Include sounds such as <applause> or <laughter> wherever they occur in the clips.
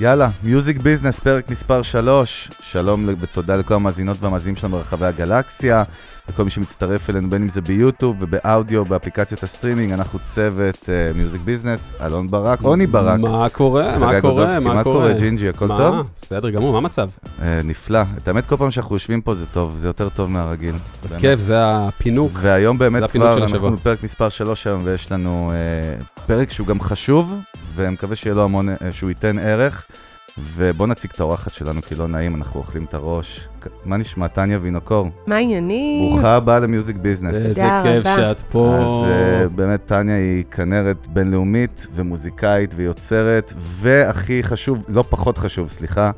יאללה, Music Business, פרק מספר 3. שלום ותודה לכל המאזינות והמאזינים שלנו ברחבי הגלקסיה, לכל מי שמצטרף אלינו, בין אם זה ביוטיוב ובאודיו, באפליקציות הסטרימינג, אנחנו צוות Music uh, Business, אלון ברק, רוני ברק. מה קורה? מה קורה? מה קורה, ג'ינג'י, הכל מה? טוב? בסדר גמור, מה המצב? Uh, נפלא. את האמת, כל פעם שאנחנו יושבים פה זה טוב, זה יותר טוב מהרגיל. כיף, זה הפינוק. והיום באמת כבר, אנחנו. בפרק מספר 3 היום, ויש לנו uh, פרק שהוא גם חשוב, ומקווה שיהיה לו המון, uh, שהוא ייתן ערך. ובוא נציג את האורחת שלנו, כי לא נעים, אנחנו אוכלים את הראש. מה נשמע, טניה וינוקור? מה העניינים? ברוכה הבאה למיוזיק ביזנס. איזה כיף. שאת פה. אז uh, באמת, טניה היא כנרת בינלאומית ומוזיקאית ויוצרת, והכי חשוב, לא פחות חשוב, סליחה,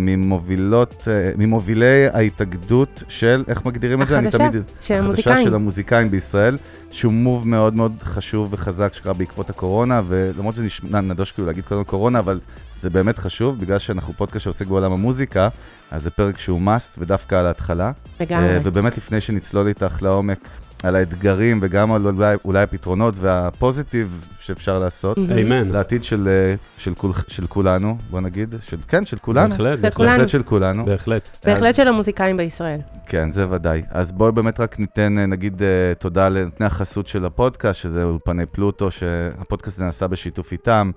ממובילות, uh, ממובילי ההתאגדות של, איך מגדירים את זה? החדשה. של החדשה המוזיקאים. של המוזיקאים בישראל, שהוא מוב מאוד מאוד חשוב וחזק שקרה בעקבות הקורונה, ולמרות שזה נשמע נדוש כאילו להגיד קודם קורונה, אבל זה באמת חשוב, בגלל שאנחנו פודקאסט שעוסק בעולם המוזיקה, אז זה פרק שהוא must ודווקא על ההתחלה. לגמרי. אה, ובאמת לפני שנצלול איתך לעומק על האתגרים וגם על אולי, אולי הפתרונות והפוזיטיב שאפשר לעשות. איימן. לעתיד של, אה, של, כול, של כולנו, בוא נגיד, של, כן, של כולנו, בהחלט, בהחלט. בהחלט של כולנו, בהחלט. בהחלט של המוזיקאים בישראל. כן, זה ודאי. אז בואי באמת רק ניתן, אה, נגיד, אה, תודה לנותני החסות של הפודקאסט, שזה אולפני פלוטו, שהפודקאסט הזה נעשה בשיתוף איתם.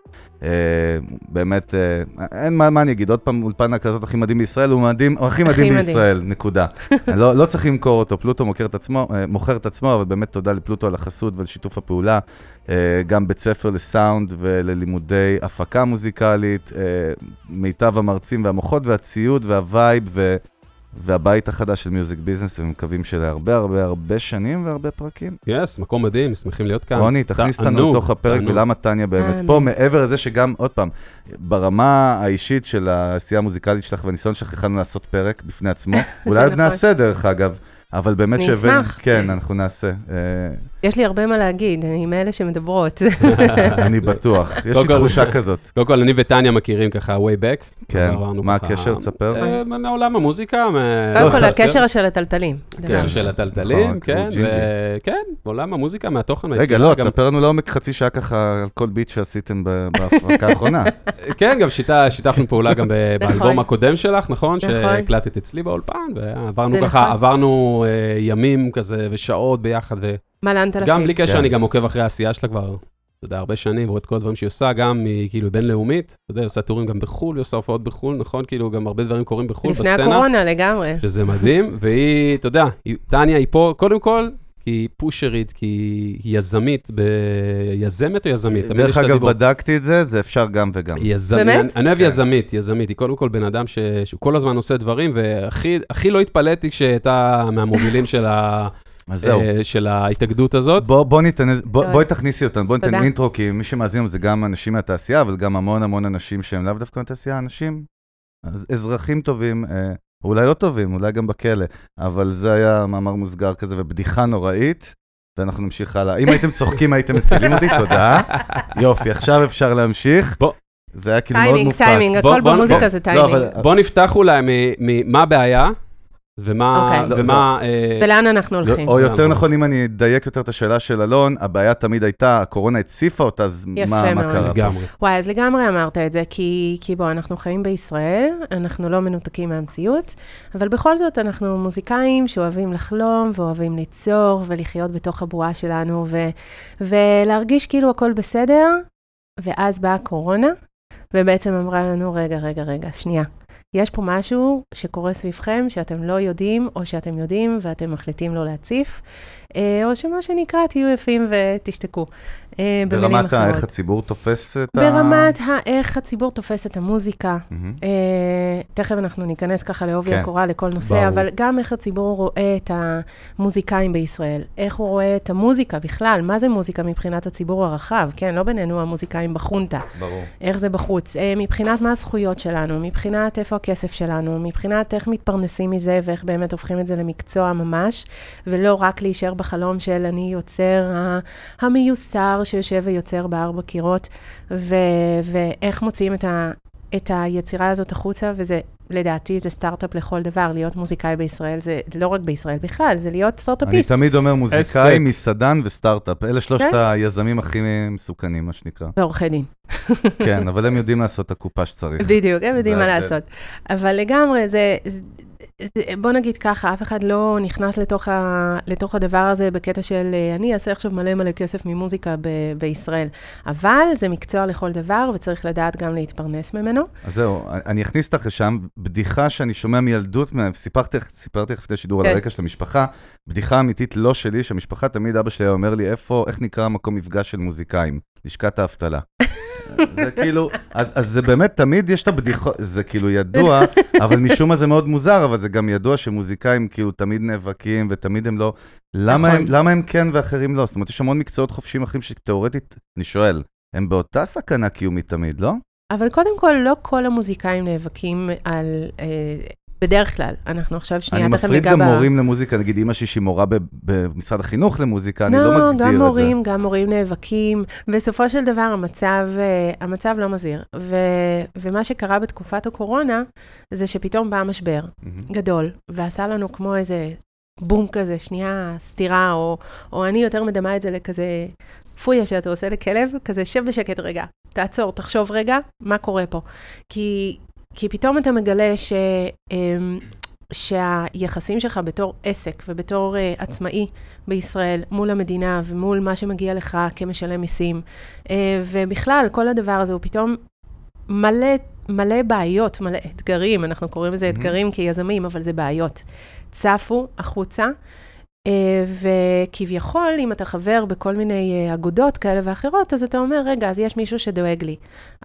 אה, באמת, אה, אין מה, מה אני אגיד, עוד פעם, אולפן ההקלטות הכי מדהים בישראל, הוא מדהים, הוא הכי מדהים. בישראל, נקודה. <laughs> לא, לא צריך למכור אותו, פלוטו מוכר את עצמו, מוכר את עצמו, אבל באמת תודה לפלוטו על החסות ולשיתוף הפעולה. אה, גם בית ספר לסאונד וללימודי הפקה מוזיקלית, אה, מיטב המרצים והמוחות והציוד וה vibe ו... והבית החדש של Music Business, ומקווים שלהרבה הרבה הרבה שנים והרבה פרקים. Yes, מקום מדהים, שמחים להיות כאן. רוני, תכניס אותנו לתוך הפרק, תענוג. ולמה טניה באמת אמן. פה, מעבר לזה שגם, עוד פעם, ברמה האישית של העשייה המוזיקלית שלך והניסיון שלך, יכולנו לעשות פרק בפני עצמו. <laughs> אולי עוד נכון. נעשה, דרך אגב, אבל באמת אני שהבאנו... אשמח. כן, אנחנו נעשה. יש לי הרבה מה להגיד, אני מאלה שמדברות. <laughs> אני בטוח. יש לי תחושה כזאת. קודם כל, אני וטניה מכירים ככה way back. כן, מה הקשר? תספר. אה, מעולם המוזיקה. קודם כל, לא, הקשר של הטלטלים. הקשר. של הטלטלים, כן, כן, בעולם המוזיקה, מהתוכן, רגע, לא, תספר לנו לעומק חצי שעה ככה על כל ביט שעשיתם ב- בהפרקה <laughs> האחרונה. כן, גם שיתפנו פעולה גם ב- <laughs> נכון. באלבום הקודם שלך, נכון? נכון. שהקלטת אצלי באולפן, ועברנו ככה, נכון. עברנו אה, ימים כזה ושעות ביחד, מה לאן תלפים? וגם בלי קשר, כן. אני גם עוקב אחרי העשייה שלה כבר, אתה יודע, הרבה שנים, ורואה את כל הדברים שהיא עושה, גם היא כאילו בינלאומית, אתה יודע, היא עושה טורים גם בחו"ל, היא עושה הופעות בחו"ל, נכון? כאילו, גם הרבה דברים קורים בחו"ל, לפני בסצנה, הקורונה לגמרי. שזה מדהים, והיא, אתה יודע, טניה היא פה, קודם כל, כי היא פושרית, כי היא יזמית, ב... יזמת או יזמית? דרך אגב, הדיבור. בדקתי את זה, זה אפשר גם וגם. יזמית, באמת? אני, אני אוהב כן. יזמית, יזמית, היא קודם כל בן אדם ש, שהוא כל הזמן עושה דברים, והכי הכי לא התפלאתי כשהייתה מהמובילים של, ה, אז זהו. אה, של ההתאגדות הזאת. בוא, בוא ניתן, איזה- בוא, טוב. בואי תכניסי אותנו, בוא ניתן תודה. אינטרו, כי מי שמאזין לנו זה גם אנשים מהתעשייה, אבל גם המון המון אנשים שהם לאו דווקא מהתעשייה, אנשים, אז אזרחים טובים, אה, אולי לא טובים, אולי גם בכלא, אבל זה היה מאמר מוסגר כזה ובדיחה נוראית, ואנחנו נמשיך הלאה. אם הייתם צוחקים הייתם מצילים אותי, תודה. יופי, עכשיו אפשר להמשיך. בוא. זה היה כאילו מאוד טיימינג, מופק. טיימינג, בוא- הכל במוזיקה בוא- זה לא, טיימינג. אבל- בוא נפתח אולי ממה הבעיה, ומה, אוקיי. לא, ומה, אה, ולאן אנחנו הולכים? או יותר? נכון, אם אני אדייק יותר את השאלה של אלון, הבעיה תמיד הייתה, הקורונה הציפה אותה, אז מה מה. קרה? פה? לגמרי. וואי, אז לגמרי אמרת את זה, כי, כי בוא, אנחנו חיים בישראל, אנחנו לא מנותקים מהמציאות, אבל בכל זאת אנחנו מוזיקאים שאוהבים לחלום ואוהבים ליצור ולחיות בתוך הבועה שלנו ו, ולהרגיש כאילו הכל בסדר, ואז באה הקורונה, ובעצם אמרה לנו, רגע, רגע, רגע, שנייה. יש פה משהו שקורה סביבכם שאתם לא יודעים, או שאתם יודעים ואתם מחליטים לא להציף, או שמה שנקרא, תהיו יפים ותשתקו. אה, ברמת. איך הציבור תופס את ה... ברמת האיך הציבור תופס את המוזיקה. אה, תכף אנחנו ניכנס ככה לעובי כן. הקורה לכל נושא. אבל גם איך הציבור רואה את המוזיקאים בישראל, איך הוא רואה את המוזיקה בכלל, מה זה מוזיקה מבחינת הציבור הרחב, כן, לא בינינו המוזיקאים בחונטה, ברור. איך זה בחוץ, אה, מבחינת מה הזכויות שלנו, מבחינת איפה הכסף שלנו, מבחינת איך מתפרנסים מזה ואיך באמת הופכים את זה למקצוע ממש, ולא רק להישאר בחלום של אני יוצר המיוסר שיושב ויוצר בארבע קירות, ו- ואיך מוציאים את, ה- את היצירה הזאת החוצה, וזה, לדעתי, זה סטארט-אפ לכל דבר, להיות מוזיקאי בישראל, זה לא רק בישראל בכלל, זה להיות אני סטארט-אפיסט. תמיד אומר מוזיקאי, עסק. מסעדן וסטארט-אפ. אלה שלושת כן. היזמים הכי מסוכנים, מה שנקרא. ועורכי דין. כן, אבל הם יודעים לעשות את הקופה שצריך. בדיוק, הם יודעים מה. לעשות. אבל לגמרי, זה, בוא נגיד ככה, אף אחד לא נכנס לתוך, ה, לתוך הדבר הזה בקטע של אה, אני אעשה עכשיו מלא מלא כסף ממוזיקה ב, בישראל. אבל זה מקצוע לכל דבר, וצריך לדעת גם להתפרנס ממנו. אז זהו, אני אכניס אותך לשם, בדיחה שאני שומע מילדות, סיפרתי לך לפני שידור על כן. הרקע של המשפחה, בדיחה אמיתית לא שלי, שהמשפחה תמיד אבא שלי היה אומר לי, איפה, איך נקרא המקום מפגש של מוזיקאים? לשכת האבטלה. זה כאילו, אז, אז זה באמת, תמיד יש את הבדיחות, זה כאילו ידוע, אבל משום מה זה מאוד מוזר, אבל זה גם ידוע שמוזיקאים כאילו תמיד נאבקים, ותמיד הם לא, למה, נכון. הם, למה הם כן ואחרים לא? זאת אומרת, יש המון מקצועות חופשיים אחרים שתאורטית, אני שואל, הם באותה סכנה קיומית תמיד, לא? אבל קודם כל, לא כל המוזיקאים נאבקים על... אה, בדרך כלל, אנחנו עכשיו שנייה, אני תכף מפריד ניגע גם ב- מורים למוזיקה, נגיד שלי שהיא מורה במשרד החינוך למוזיקה, אני לא מגדיר את זה. גם מורים, גם מורים נאבקים. בסופו של דבר, המצב, אה, המצב לא מזהיר. ו, ומה שקרה בתקופת הקורונה, זה שפתאום בא משבר. גדול, ועשה לנו כמו איזה בום כזה, שנייה סתירה, או, או אני יותר מדמה את זה לכזה פויה שאתה עושה לכלב, כזה שב בשקט רגע, תעצור, תחשוב רגע, מה קורה פה. כי, כי פתאום אתה מגלה ש... אמ, שהיחסים שלך בתור עסק ובתור uh, עצמאי בישראל מול המדינה ומול מה שמגיע לך כמשלם מיסים, uh, ובכלל, כל הדבר הזה הוא פתאום מלא, מלא בעיות, מלא אתגרים, אנחנו קוראים לזה. אתגרים כיזמים, אבל זה בעיות. צפו החוצה, וכביכול, אם אתה חבר בכל מיני uh, אגודות כאלה ואחרות, אז אתה אומר, רגע, אז יש מישהו שדואג לי.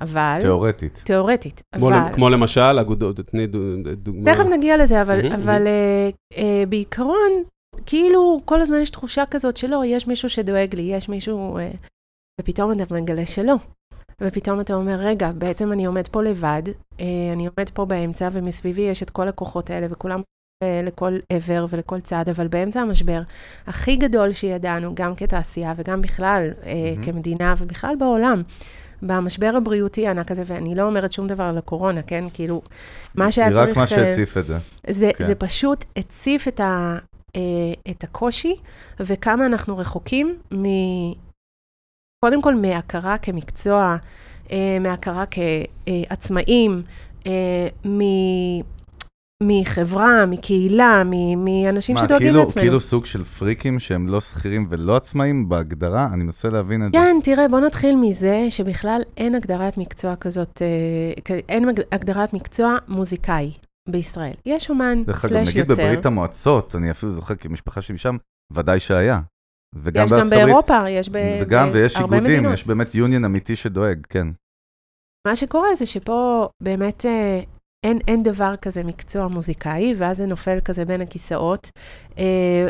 אבל... תיאורטית. תיאורטית. כמו אבל... כמו למשל, אגודות, תני דו- דוגמה. תכף נגיע לזה, אבל, אבל אה, אה, בעיקרון, כאילו, כל הזמן יש תחושה כזאת שלא, יש מישהו שדואג לי, יש מישהו... אה, ופתאום אתה מגלה שלא. ופתאום אתה אומר, רגע, בעצם אני עומד פה לבד, אה, אני עומד פה באמצע, ומסביבי יש את כל הכוחות האלה, וכולם אה, לכל עבר ולכל צד, אבל באמצע המשבר הכי גדול שידענו, גם כתעשייה וגם בכלל אה, מהמם. כמדינה ובכלל בעולם, במשבר הבריאותי הענק הזה, ואני לא אומרת שום דבר על הקורונה, כן? כאילו, מה שהיה היא צריך... רק מה אה, שהציף את זה. זה, כן. זה פשוט הציף את, ה, אה, את הקושי, וכמה אנחנו רחוקים מ... קודם כל מהכרה כמקצוע, אה, מהכרה כעצמאים, אה, מ... מחברה, מקהילה, מ- מאנשים מה, שדואגים כאילו, לעצמנו. כאילו סוג של פריקים שהם לא שכירים ולא עצמאים בהגדרה? אני מנסה להבין את זה. כן, תראה, בוא נתחיל מזה שבכלל אין הגדרת מקצוע כזאת, אה, אין הגדרת מקצוע מוזיקאי בישראל. יש אומן דרך אגב, סלאש נגיד יוצר. בברית המועצות, אני אפילו זוכר כי המשפחה שלי משם, ודאי שהיה. וגם יש גם באירופה, יש ב- וגם, ויש בהרבה איגודים, מדינות. יש באמת יוניון אמיתי שדואג, כן. מה שקורה זה שפה באמת אה, אין, אין דבר כזה מקצוע מוזיקאי, ואז זה נופל כזה בין הכיסאות, אה,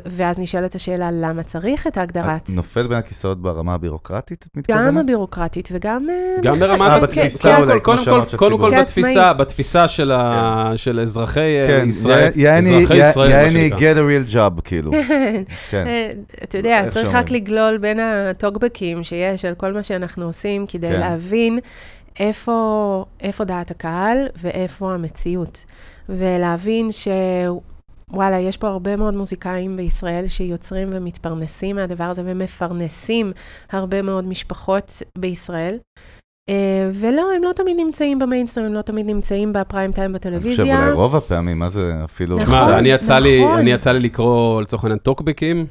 ואז נשאלת השאלה למה צריך את ההגדרת, את נופל בין הכיסאות ברמה הבירוקרטית, את מתכוונת? גם הבירוקרטית וגם... אה, גם ברמת... אה, כן, בתפיסה כן, אולי, קודם כמו כל- שאמרת, של קודם כל. בתפיסה. בתפיסה של ה- של אזרחי אה, כן, ישראל, יעני, אזרחי ישראל, מה יעני, get a real job, כאילו. כן. <laughs> כן. אה, אתה יודע, צריך. רק לגלול בין הטוקבקים שיש על כל מה שאנחנו עושים, כדי כן. להבין איפה, איפה דעת הקהל ואיפה המציאות. ולהבין שוואלה, יש פה הרבה מאוד מוזיקאים בישראל שיוצרים ומתפרנסים מהדבר הזה ומפרנסים הרבה מאוד משפחות בישראל. אה, ולא, הם לא תמיד נמצאים במיינסטרים, הם לא תמיד נמצאים בפריים טיים אני חושב, בטלוויזיה. אולי רוב הפעמים, מה זה אפילו... נכון. שמע, אני יצא לי, נכון. אני יצא לי לקרוא לצורך העניין טוקבקים,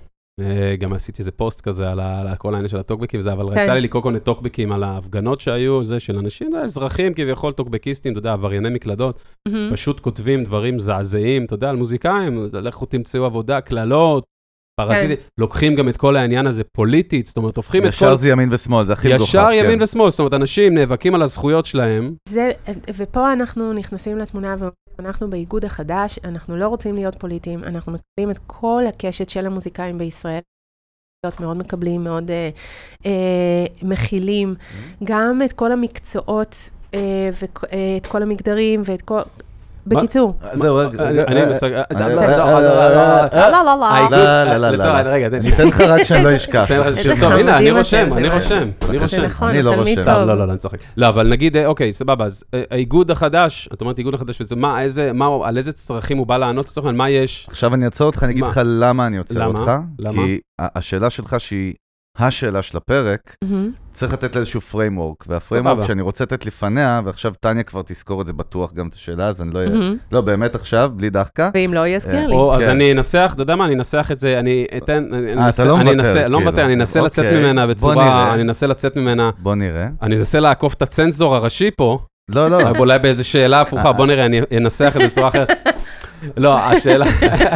גם עשיתי איזה פוסט כזה על ה- על כל העניין של הטוקבקים וזה, אבל כן. יצא לי לקרוא כל מיני טוקבקים על ההפגנות שהיו, זה של אנשים, אזרחים כביכול טוקבקיסטים, אתה יודע, עברייני מקלדות, מהמם. פשוט כותבים דברים מזעזעים, אתה יודע, על מוזיקאים, לכו תמצאו עבודה, קללות, פרזיטים, לוקחים גם את כל העניין הזה פוליטית, זאת אומרת, הופכים את כל... ישר זה ימין ושמאל, זה הכי מגוחך. ישר כן. ימין ושמאל, זאת אומרת, אנשים נאבקים על הזכויות שלהם, זה, ופה אנחנו נכנסים לתמונה ואומרים, אנחנו באיגוד החדש, אנחנו לא רוצים להיות פוליטיים, אנחנו מקבלים את כל הקשת של המוזיקאים בישראל. מאוד מקבלים, מאוד אה, אה, מכילים, גם את כל המקצועות אה, ואת כל המגדרים ואת כל... בקיצור, זהו, רגע, אני- רגע, אני אה, מסג- אה, לא, אה, לא, אה, לא, אה, לא, אה, לא, אה, לא, לא, לא, לא. לא, לא, לא, לא, לא. רגע, תן- אני אתן לך רק שאני לא אשכח. תן לך- איזה טוב, הנה, אני רושם, אני רושם, אני. רושם. נכון, אני לא רושם. לא, לא, לא, אני צוחק. לא, אבל נגיד, אה, אוקיי, סבבה, אז אה, האיגוד החדש, את אומרת איגוד החדש, וזה מה, איזה, מה, על איזה צרכים הוא בא לענות, לצורך העניין, מה יש? עכשיו אני אעצור אותך, אני אגיד? לך למה אני עוצר למה? אותך. למה? כי ה- השאלה שלך שהיא השאלה של הפרק, מהמם. צריך לתת לה איזשהו framework, והפריימורק סבבה. שאני רוצה לתת לפניה, ועכשיו טניה כבר תזכור את זה בטוח גם את השאלה, אז אני לא... מהמם. לא, באמת עכשיו, בלי דחקה. ואם לא, יזכיר לי. או, אז כן. אני אנסח, אתה יודע מה, אני אנסח את זה, אני אתן, אני אה, אתה לא אני מוותר, לא כאילו. מוותר, אני אנסה לצאת אוקיי, ממנה בצורה. אני אנסה לצאת ממנה, בוא נראה. אני אנסה לעקוף את הצנזור הראשי פה, לא, לא. אבל אולי באיזה שאלה הפוכה, בוא נראה, אני אנסח את זה בצורה אחרת. <laughs> לא, השאלה...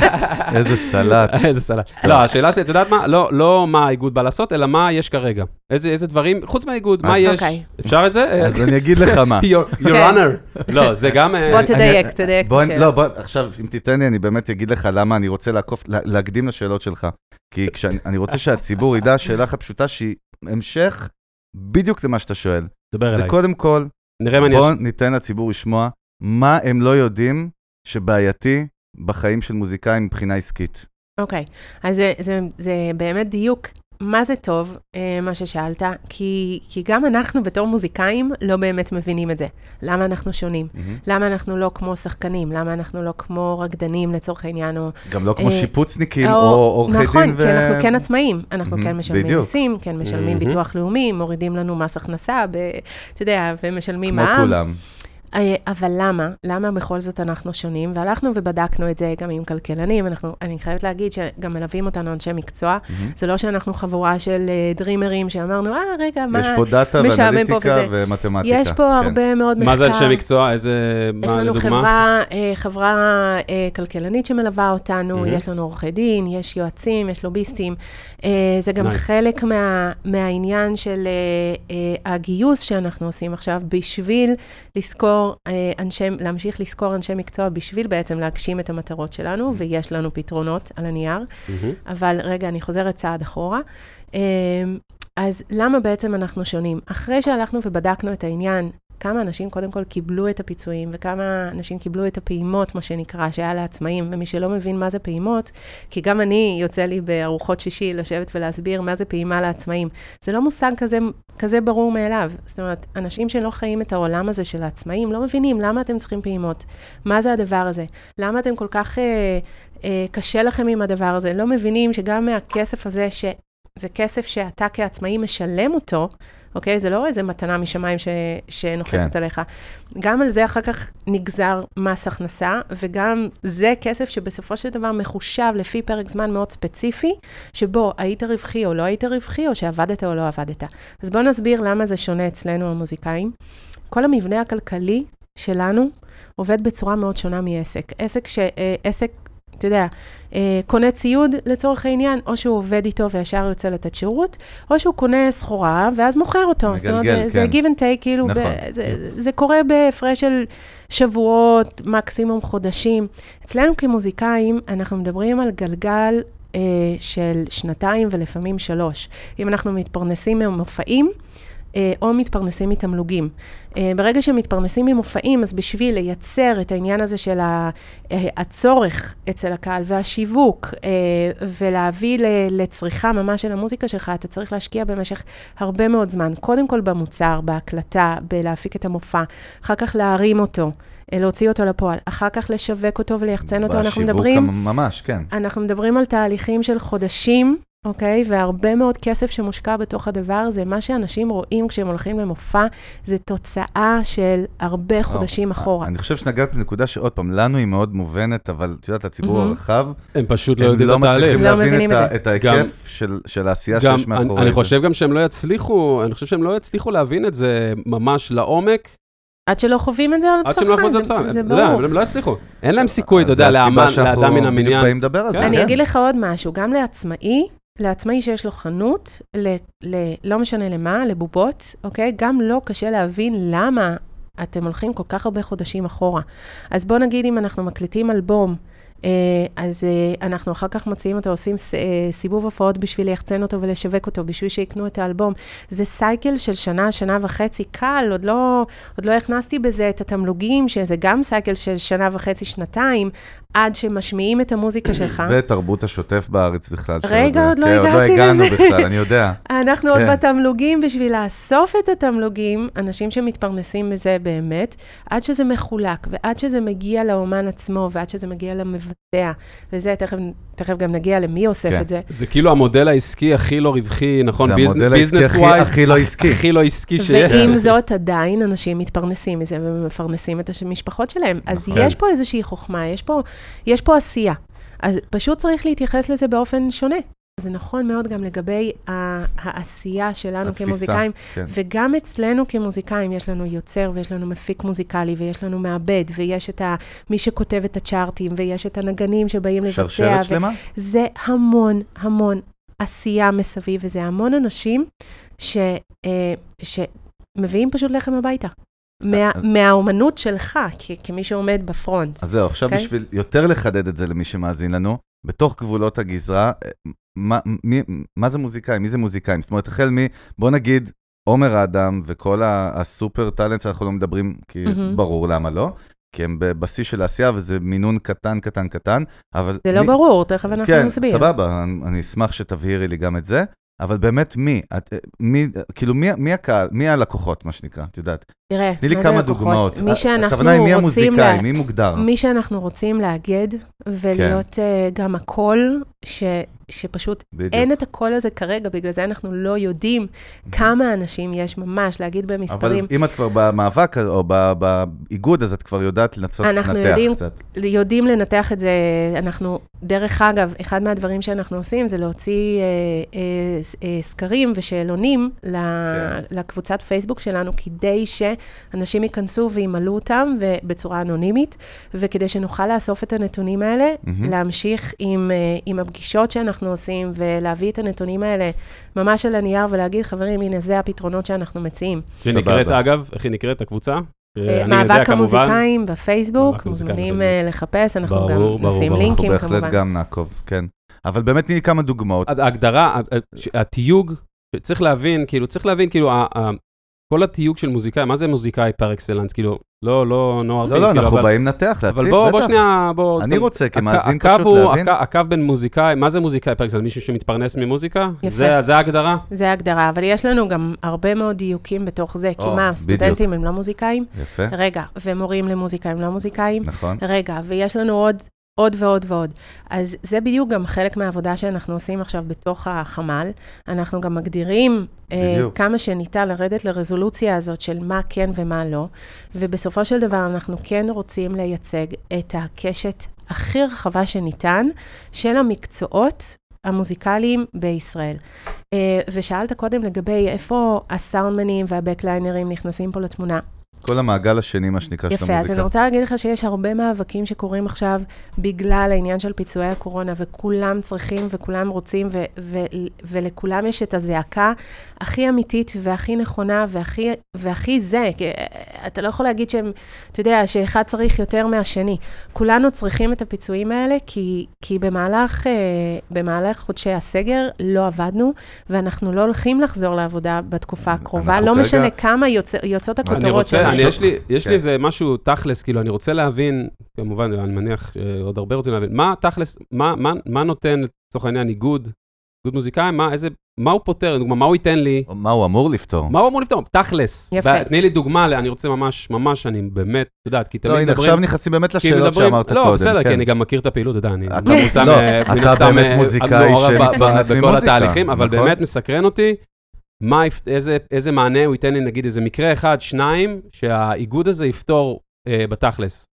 <laughs> איזה סלט. <laughs> איזה סלט. לא, השאלה שלי, את יודעת מה? לא, לא מה האיגוד בא לעשות, אלא מה יש כרגע. איזה, דברים, חוץ מהאיגוד, מה יש? אוקיי. אפשר את זה? אז אני אגיד לך מה. <laughs> Your כן. honor. לא, זה גם... אה, בוא תדייק, תדייק את השאלה. לא, בוא, עכשיו, אם תיתן לי, אני באמת אגיד לך למה אני רוצה לעקוף, לה- להקדים לשאלות שלך. כי אני רוצה שהציבור ידע שאלה אחת פשוטה שהיא המשך בדיוק למה שאתה שואל. דבר זה אליי. קודם כל. בוא ניתן לציבור לשמוע מה הם לא יודעים שבעייתי בחיים של מוזיקאים מבחינה עסקית. אוקיי, אז זה, זה, זה באמת דיוק. מה זה טוב, אה, מה ששאלת? כי, כי גם אנחנו בתור מוזיקאים לא באמת מבינים את זה. למה אנחנו שונים? למה אנחנו לא כמו שחקנים? למה אנחנו לא כמו רקדנים לצורך העניין? או, גם לא כמו אה, שיפוצניקים או- או עורכי נכון, דין ו... כי אנחנו כן עצמאים. אנחנו מהמם, כן משלמים בדיוק. מיסים, כן משלמים מהמם. ביטוח לאומי, מורידים לנו מס הכנסה, ב, אתה יודע, ומשלמים כמו מע"מ. כולם. אה, אבל למה? למה בכל זאת אנחנו שונים? והלכנו ובדקנו את זה גם עם כלכלנים. אנחנו, אני חייבת להגיד שגם מלווים אותנו אנשי מקצוע. מהמם. זה לא שאנחנו חבורה של אה, דרימרים שאמרנו, אה, רגע, מה... יש פה דאטה ואנליטיקה. ומתמטיקה. יש פה כן. הרבה מאוד מחקר. מה זה אנשי מקצוע? איזה... יש מה לנו לדוגמה? חברה, אה, חברה אה, כלכלנית שמלווה אותנו, מהמם. יש לנו עורכי דין, יש יועצים, יש לוביסטים. זה גם Nice. חלק מה, מהעניין של הגיוס שאנחנו עושים עכשיו, בשביל לזכור אה, אנשי, להמשיך לזכור אנשי מקצוע, בשביל בעצם להגשים את המטרות שלנו, ויש לנו פתרונות על הנייר. מהמם. אבל רגע, אני חוזרת צעד אחורה. אמ, אז למה בעצם אנחנו שונים? אחרי שהלכנו ובדקנו את העניין, כמה אנשים קודם כל קיבלו את הפיצויים, וכמה אנשים קיבלו את הפעימות, מה שנקרא, שהיה לעצמאים, ומי שלא מבין מה זה פעימות, כי גם אני, יוצא לי בארוחות שישי לשבת ולהסביר מה זה פעימה לעצמאים. זה לא מושג כזה, כזה ברור מאליו. זאת אומרת, אנשים שלא חיים את העולם הזה של העצמאים, לא מבינים למה אתם צריכים פעימות, מה זה הדבר הזה, למה אתם כל כך... אה, אה, קשה לכם עם הדבר הזה, לא מבינים שגם מהכסף הזה, שזה כסף שאתה כעצמאי משלם אותו, אוקיי? זה לא איזה מתנה משמיים ש, שנוחתת כן. עליך. גם על זה אחר כך נגזר מס הכנסה, וגם זה כסף שבסופו של דבר מחושב לפי פרק זמן מאוד ספציפי, שבו היית רווחי או לא היית רווחי, או שעבדת או לא עבדת. אז בואו נסביר למה זה שונה אצלנו, המוזיקאים. כל המבנה הכלכלי שלנו עובד בצורה מאוד שונה מעסק. עסק ש... אה, עסק אתה יודע, אה, קונה ציוד לצורך העניין, או שהוא עובד איתו וישר יוצא לתת שירות, או שהוא קונה סחורה ואז מוכר אותו. זאת אומרת, מגלגל, זה, כן. give and take, כאילו, נכון. ב, זה, זה קורה בהפרש של שבועות, מקסימום חודשים. אצלנו כמוזיקאים, אנחנו מדברים על גלגל אה, של שנתיים ולפעמים שלוש. אם אנחנו מתפרנסים ממופעים, או מתפרנסים מתמלוגים. אה, ברגע שמתפרנסים ממופעים, אז בשביל לייצר את העניין הזה של ה- אה, הצורך אצל הקהל והשיווק, אה, ולהביא ל- לצריכה ממש של המוזיקה שלך, אתה צריך להשקיע במשך הרבה מאוד זמן. קודם כל במוצר, בהקלטה, בלהפיק את המופע, אחר כך להרים אותו. אה, להוציא אותו לפועל, אחר כך לשווק אותו וליחצן אותו. אנחנו בשיווק מדברים, המ- ממש, כן. אנחנו מדברים על תהליכים של חודשים, אוקיי? והרבה מאוד כסף שמושקע בתוך הדבר הזה. מה שאנשים רואים כשהם הולכים למופע, זה תוצאה של הרבה חודשים אחורה. אני חושב שנגעת בנקודה שעוד פעם, לנו היא מאוד מובנת, אבל את יודעת, לציבור מהמם. הרחב, הם פשוט לא הם יודעים לא את התהליך. מצליחים לא להבין את את זה. את ההיקף של- של העשייה גם, שיש אני, מאחורי אני זה. חושב גם שהם לא יצליחו, אני חושב שהם לא יצליחו להבין את זה ממש לעומק, עד שלא חווים את זה על עד שהם לא בשרך, את זה זה, בסדר. זה יודע, ברור. אבל הם לא יצליחו. אין להם סיכוי, אתה יודע, זה הסיבה לאמן, שאנחנו לאדם מן בדיוק המניין. באים לדבר על זה. כן. אני כן. אגיד לך עוד משהו, גם לעצמאי, לעצמאי שיש לו חנות, ל, ל, לא משנה למה, לבובות, אוקיי? גם לו קשה להבין למה אתם הולכים כל כך הרבה חודשים אחורה. אז בוא נגיד אם אנחנו מקליטים אלבום, אה, אז אה, אנחנו אחר כך מוציאים אותו, עושים אה, סיבוב הופעות בשביל ליחצן אותו ולשווק אותו, בשביל שיקנו את האלבום. זה סייקל של שנה, שנה וחצי, קל, עוד לא, עוד לא הכנסתי בזה את התמלוגים, שזה גם סייקל של שנה וחצי, שנתיים, עד שמשמיעים את המוזיקה שלך. ותרבות השוטף בארץ בכלל. רגע. עוד לא כן, הגעתי עוד לא הגענו לזה. בכלל, אני יודע. <laughs> אנחנו עוד כן. בתמלוגים, בשביל לאסוף את התמלוגים, אנשים שמתפרנסים מזה באמת, עד שזה מחולק, ועד שזה מגיע לאומן עצמו, ועד שזה מגיע למבצע, וזה, תכף, תכף גם נגיע למי אוסף כן. את זה. זה כאילו המודל העסקי הכי לא רווחי, נכון? זה ביז- המודל העסקי business הכי- wise, הכי לא עסקי. הכי לא עסקי שיש. ועם זאת, עדיין אנשים מתפרנסים מזה ומפרנסים את המשפחות שלהם. אז נכון. יש פה איזושהי חוכמה, יש פה, יש פה עשייה. אז פשוט צריך להתייחס לזה באופן שונה. זה נכון מאוד גם לגבי העשייה שלנו התפיסה, כמוזיקאים, כן. וגם אצלנו כמוזיקאים, יש לנו יוצר ויש לנו מפיק מוזיקלי ויש לנו מעבד, ויש את מי שכותב את הצ'ארטים, ויש את הנגנים שבאים לבצע. שרשרת שלמה? זה המון, המון עשייה מסביב, וזה המון אנשים ש, אה, שמביאים פשוט לחם הביתה. מה, אז- מהאומנות שלך, כמי שעומד בפרונט. אז זהו, עכשיו אוקיי? בשביל יותר לחדד את זה למי שמאזין לנו, בתוך גבולות הגזרה, אה, מה, מי, מה זה מוזיקאים? מי זה מוזיקאים? זאת אומרת, החל מ... בוא נגיד, עומר אדם וכל הסופר טאלנטס, אנחנו לא מדברים, כי מהמם. ברור למה לא, כי הם בשיא של העשייה וזה מינון קטן, קטן, קטן, אבל... זה לא מי- ברור, תכף אנחנו כן, נסביר. סבבה, אני, אני אשמח שתבהירי לי גם את זה, אבל באמת מי? את, אה, מי כאילו, מי, מי הקהל, מי הלקוחות, מה שנקרא, את יודעת? תראה, תני לי כמה לקוחות? דוגמאות. מי שאנחנו הכוונה היא מי רוצים המוזיקאי, לה- מי מוגדר? מי שאנחנו רוצים לאגד, כן. ולהיות uh, גם הקול, ש, שפשוט בדיוק. אין את הקול הזה כרגע, בגלל זה אנחנו לא יודעים כמה אנשים יש ממש, להגיד אבל במספרים. אם את כבר במאבק או באיגוד, אז את כבר יודעת לנסות אנחנו לנתח יודעים- קצת. יודעים לנתח את זה, אנחנו, דרך אגב, אחד מהדברים שאנחנו עושים זה להוציא אה, אה, ס- אה, סקרים ושאלונים ל- כן. לקבוצת פייסבוק שלנו, כדי שאנשים ייכנסו וימלאו אותם בצורה אנונימית, וכדי שנוכל לאסוף את הנתונים האלה, מהמם. להמשיך עם, אה, עם הפגישות שאנחנו עושים, ולהביא את הנתונים האלה ממש על הנייר, ולהגיד, חברים, הנה, זה הפתרונות שאנחנו מציעים. שהיא נקראת. אגב, איך היא נקראת, הקבוצה? אה, יודע, מאבק. המוזיקאים בפייסבוק, מוזמנים. אה, לחפש, אנחנו גם נשים. לינקים אנחנו כמובן. בהחלט גם נעקוב, כן. אבל באמת תני לי כמה דוגמאות. ההגדרה, התיוג, צריך להבין, כאילו, צריך להבין, כאילו, כל התיוג של מוזיקאי, מה זה מוזיקאי פר אקסלנס? כאילו, לא, לא, no לא, offense, לא, כאילו, אנחנו אבל- באים לנתח, להציף, אבל בוא, בוא בטח. שנייה, בוא... אני רוצה כמאזין פשוט הוא- להבין. הק- הקו בין מוזיקאי, מה זה מוזיקאי פר אקסלנס? מישהו שמתפרנס ממוזיקה? יפה. זה זה ההגדרה? זה ההגדרה, אבל יש לנו גם הרבה מאוד דיוקים בתוך זה, כי מה, בדיוק. סטודנטים הם לא מוזיקאים? יפה, רגע, ומורים למוזיקה הם לא מוזיקאים? נכון. רגע, ויש לנו עוד, עוד ועוד ועוד. אז זה בדיוק גם חלק מהעבודה שאנחנו עושים עכשיו בתוך החמ"ל. אנחנו גם מגדירים בדיוק. כמה שניתן לרדת לרזולוציה הזאת של מה כן ומה לא, ובסופו של דבר אנחנו כן רוצים לייצג את הקשת הכי רחבה שניתן של המקצועות המוזיקליים בישראל. אה, ושאלת קודם לגבי איפה הסאונדמנים והבקליינרים נכנסים פה לתמונה. כל המעגל השני, מה שנקרא, של יפה, אז אני המוזיקה. רוצה להגיד לך שיש הרבה מאבקים שקורים עכשיו בגלל העניין של פיצויי הקורונה, וכולם צריכים וכולם רוצים, ו- ו- ולכולם יש את הזעקה הכי אמיתית והכי נכונה והכי, והכי זה. כי, אה, אתה לא יכול להגיד שהם, אתה יודע, שאחד צריך יותר מהשני. כולנו צריכים את הפיצויים האלה, כי, כי במהלך, אה, במהלך חודשי הסגר לא עבדנו, ואנחנו לא הולכים לחזור לעבודה בתקופה הקרובה, לא כרגע- משנה כמה יוצא, יוצאות הכותרות שלנו. אני, יש לי, יש כן. לי איזה משהו תכלס, כאילו, אני רוצה להבין, כמובן, אני מניח שעוד הרבה רוצים להבין, מה תכלס, מה, מה, מה נותן, לצורך העניין, איגוד, איגוד מוזיקאים, מה, איזה, מה הוא פותר, לדוגמה, מה הוא ייתן לי, מה הוא אמור לפתור? מה הוא אמור לפתור, תכלס. יפה. תני לי דוגמה, אני רוצה ממש, ממש, אני באמת, את יודעת, כי תמיד לא, הנה, מדברים... עכשיו נכנסים באמת לשאלות מדברים- שאמרת קודם. לא, בסדר, כן. כי אני גם מכיר את הפעילות, אתה יודע, אני אתה מן הסתם, לא, אה, אתה הסתם, באמת אה, מוזיקאי שמתפרנס בכל ממוזיקה, התהליכים, אבל נכון? באמת מסקרן אותי, איזה, איזה מענה הוא ייתן לי, נגיד, איזה מקרה אחד, שניים, שהאיגוד הזה יפתור אה, בתכלס.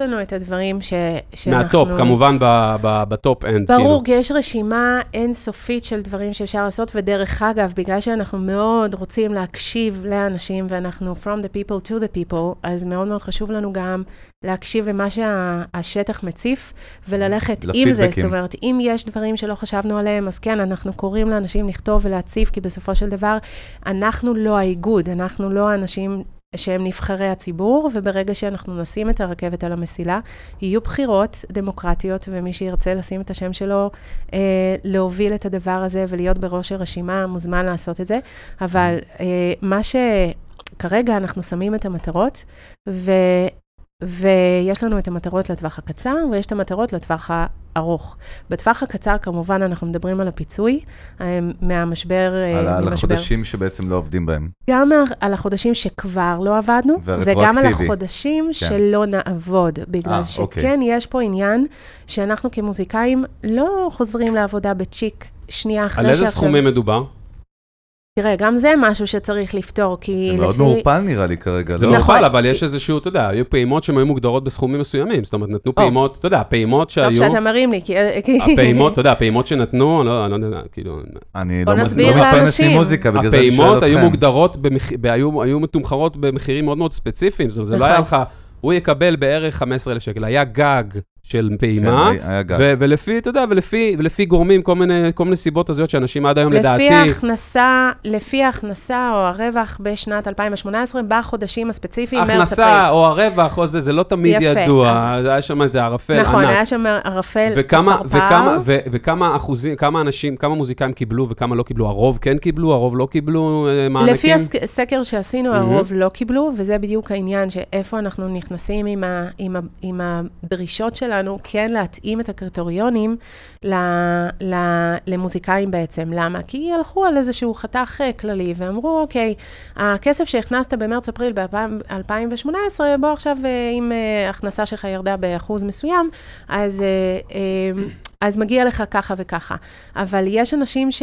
יש לנו את הדברים ש... שאנחנו... מה top, כמובן ב- ב- ב top end, כאילו. ברור, כי יש רשימה אינסופית של דברים שאפשר לעשות, ודרך אגב, בגלל שאנחנו מאוד רוצים להקשיב לאנשים, ואנחנו from the people to the people, אז מאוד מאוד חשוב לנו גם להקשיב למה שהשטח מציף, וללכת עם זה. זאת אומרת, אם יש דברים שלא חשבנו עליהם, אז כן, אנחנו קוראים לאנשים לכתוב ולהציף, כי בסופו של דבר, אנחנו לא האיגוד, אנחנו לא האנשים... שהם נבחרי הציבור, וברגע שאנחנו נשים את הרכבת על המסילה, יהיו בחירות דמוקרטיות, ומי שירצה לשים את השם שלו, אה, להוביל את הדבר הזה ולהיות בראש הרשימה, מוזמן לעשות את זה. אבל אה, מה שכרגע אנחנו שמים את המטרות, ויש לנו את המטרות לטווח הקצר, ויש את המטרות לטווח הארוך. בטווח הקצר, כמובן, אנחנו מדברים על הפיצוי אה, מהמשבר. אה, על, על. החודשים שבעצם לא עובדים בהם. גם על החודשים שכבר לא עבדנו, וגם על החודשים כן. שלא נעבוד, בגלל 아, שכן אוקיי. יש פה עניין שאנחנו כמוזיקאים לא חוזרים לעבודה בצ'יק שנייה אחרי שעכשיו... על איזה סכומים מדובר? תראה, גם זה משהו שצריך לפתור, כי לפי... זה מאוד מעורפל נראה לי כרגע. זה לא? מעורפל, נכון. אבל יש איזשהו, אתה יודע, היו פעימות שהן היו מוגדרות בסכומים מסוימים. זאת אומרת, נתנו פעימות, אתה יודע, פעימות שהיו... טוב שאתה מרים לי, כי... הפעימות, <laughs> אתה יודע, הפעימות שנתנו, לא, אני לא יודע, כאילו... אני לא מתפרנס ממוזיקה, בגלל זה אני שואל אתכם. הפעימות היו מוגדרות, היו מתומחרות במחירים מאוד מאוד ספציפיים, זה לא היה נכון. לך... הוא יקבל בערך 15,000 שקל. היה גג של פעימה, כן, היה גג. ו- ולפי, אתה יודע, ולפי, ולפי גורמים, כל מיני, כל מיני סיבות הזויות שאנשים עד היום, לפי לדעתי... ההכנסה, לפי ההכנסה או הרווח בשנת 2018, בחודשים הספציפיים, מרץ-אפריל. הכנסה או הרווח או זה, זה לא תמיד יפה. ידוע, היה שם איזה ערפל נכון, ענק. היה שם ערפל וכמה, וכמה, ו- וכמה אחוזים, כמה אנשים, כמה מוזיקאים קיבלו וכמה לא קיבלו? הרוב כן קיבלו, הרוב לא קיבלו אה, מענקים? לפי הסקר שעשינו, הרוב לא קיבלו, וזה בדיוק העניין, שאיפה אנחנו נכנסים עם, ה, עם, ה, עם הדרישות שלנו, כן להתאים את הקריטריונים ל, ל, למוזיקאים בעצם. למה? כי הלכו על איזשהו חתך אה, כללי ואמרו, אוקיי, הכסף שהכנסת במרץ-אפריל ב-2018, בוא עכשיו אה, עם אה, הכנסה שלך ירדה באחוז מסוים, אז... אז מגיע לך ככה וככה. אבל יש אנשים ש...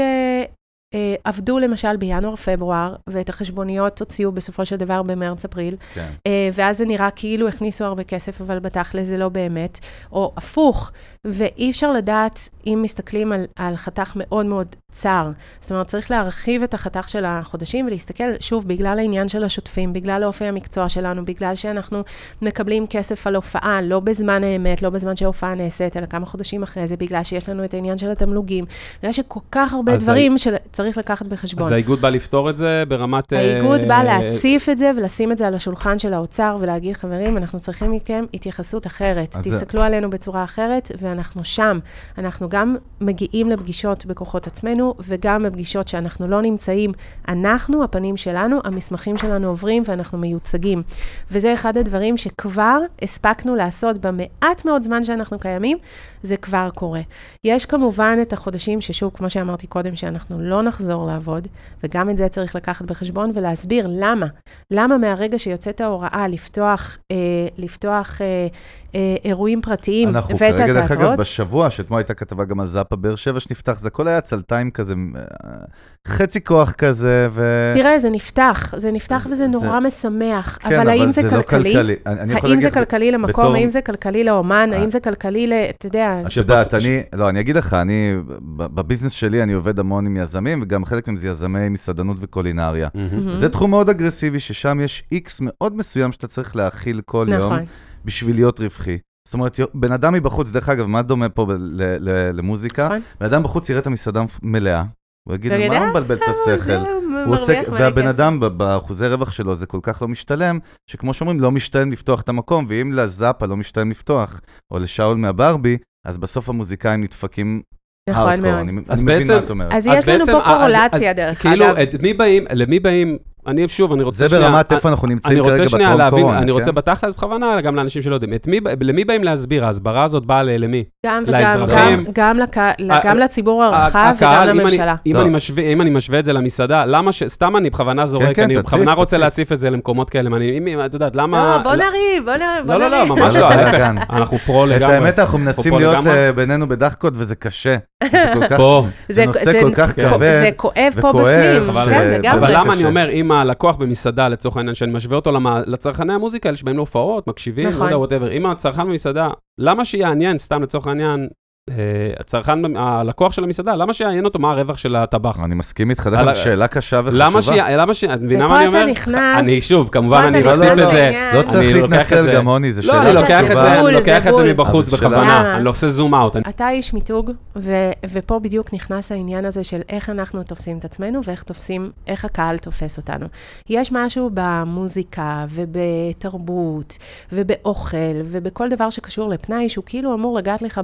אה, עבדו למשל בינואר-פברואר, ואת החשבוניות הוציאו בסופו של דבר במרץ-אפריל, כן. אה, ואז זה נראה כאילו הכניסו הרבה כסף, אבל בתכל'ס זה לא באמת, או הפוך, ואי אפשר לדעת, אם מסתכלים על, על חתך מאוד מאוד צר, זאת אומרת, צריך להרחיב את החתך של החודשים ולהסתכל, שוב, בגלל העניין של השוטפים, בגלל אופי המקצוע שלנו, בגלל שאנחנו מקבלים כסף על הופעה, לא בזמן האמת, לא בזמן שההופעה נעשית, אלא כמה חודשים אחרי זה, בגלל שיש לנו את העניין של התמלוגים, בגלל שכל כך הרבה דברים ה... שצריך לקחת בחשבון. אז האיגוד בא לפתור את זה ברמת... האיגוד uh... בא להציף את זה ולשים את זה על השולחן של האוצר ולהגיד, חברים, אנחנו צריכים מכם התייחסות אחרת. תסתכלו זה... עלינו בצורה אחרת, אנחנו שם. אנחנו גם מגיעים לפגישות בכוחות עצמנו, וגם בפגישות שאנחנו לא נמצאים, אנחנו, הפנים שלנו, המסמכים שלנו עוברים ואנחנו מיוצגים. וזה אחד הדברים שכבר הספקנו לעשות במעט מאוד זמן שאנחנו קיימים, זה כבר קורה. יש כמובן את החודשים ששוב, כמו שאמרתי קודם, שאנחנו לא נחזור לעבוד, וגם את זה צריך לקחת בחשבון ולהסביר למה. למה מהרגע שיוצאת ההוראה לפתוח, אה, לפתוח אה, אירועים פרטיים ואת התיאטרות. אנחנו כרגע, דרך אגב, בשבוע, שאתמול הייתה כתבה גם על זאפה באר שבע שנפתח, זה הכל היה צלתיים כזה, אה, חצי כוח כזה, ו... תראה, זה נפתח, זה נפתח זה, וזה זה... נורא משמח, כן, אבל האם זה, זה כלכלי? לא כלכלי? אני, אני האם זה כלכלי למקום? בתור... האם זה כלכלי לאומן? האם זה כלכלי ל... אתה יודע... את יודעת, אני... לא, אני אגיד לך, אני... בביזנס שלי אני עובד המון עם יזמים, וגם חלק מהם זה יזמי מסעדנות וקולינריה. זה תחום מאוד אגרסיבי, ששם יש איקס מאוד מסוים שאתה צריך להכיל כל נכון. בשביל להיות רווחי. זאת אומרת, בן אדם מבחוץ, דרך אגב, מה דומה פה למוזיקה? נכון. בן אדם בחוץ יראה את המסעדה מלאה, הוא יגיד, מה הוא מבלבל את השכל? הוא עוסק, והבן אדם באחוזי רווח שלו זה כל כך לא משתלם, שכמו שאומרים, לא משתלם לפתוח את המקום, ואם לזאפה לא משתלם לפתוח, או לשאול מהברבי, אז בסוף המוזיקאים נדפקים נכון מאוד. אני מבין מה את אומרת. אז יש לנו פה קורולציה, דרך כאילו, אגב. כאילו, למי באים, אני שוב, אני רוצה שנייה... זה ברמת איפה אנחנו נמצאים כרגע בטרום קורונה, אני רוצה בתכלס בכוונה, גם לאנשים שלא יודעים. למי באים להסביר? ההסברה הזאת באה למי? גם וגם, גם לציבור הרחב וגם לממשלה. לא. אם אני משווה את זה למסעדה, למה ש... סתם אני בכוונה זורק, כן, אני בכוונה רוצה להציף את זה למקומות כאלה. את יודעת, למה... לא, בוא נריב, בוא נריב. לא, לא, לא, ממש לא, <laughs> ההפך. אנחנו פרו לגמרי. את האמת, אנחנו מנסים להיות אה, בינינו בדחקות, וזה קשה. זה נושא כל כך כבד זה כואב פה בפנים, כן, לגמרי. אבל למה אני אומר, אם הלקוח במסעדה, לצורך העניין, שאני משווה אותו לצרכני המוזיקה, האלה שבאים להופעות, מקשיבים, נכון. לא יודע, whatever. אם הצרכן במסעדה, למה שיעניין, סתם לצורך העניין, אה, הצרכן, הלקוח של המסעדה, למה שיעניין אותו מה הרווח של הטבח? אני מסכים איתך, דרך אגב, שאלה קשה וחשובה. למה ש... למה ש... את מבינה מה אני אומר? ופה אתה נכנס... אני שוב, כמובן, אני מציף את זה. לא צריך להתנצל גם, עוני, זו שאלה חשובה. לא, אני לוקח את זה מבחוץ בכוונה, אני לא עושה zoom out. אתה איש מיתוג, ופה בדיוק נכנס העניין הזה של איך אנחנו תופסים את עצמנו, ואיך תופסים, איך הקהל תופס אותנו. יש משהו במוזיקה, ובתרבות, ובאוכל, ובכל דבר שקשור לפנאי, שהוא כאילו אמור לגעת לך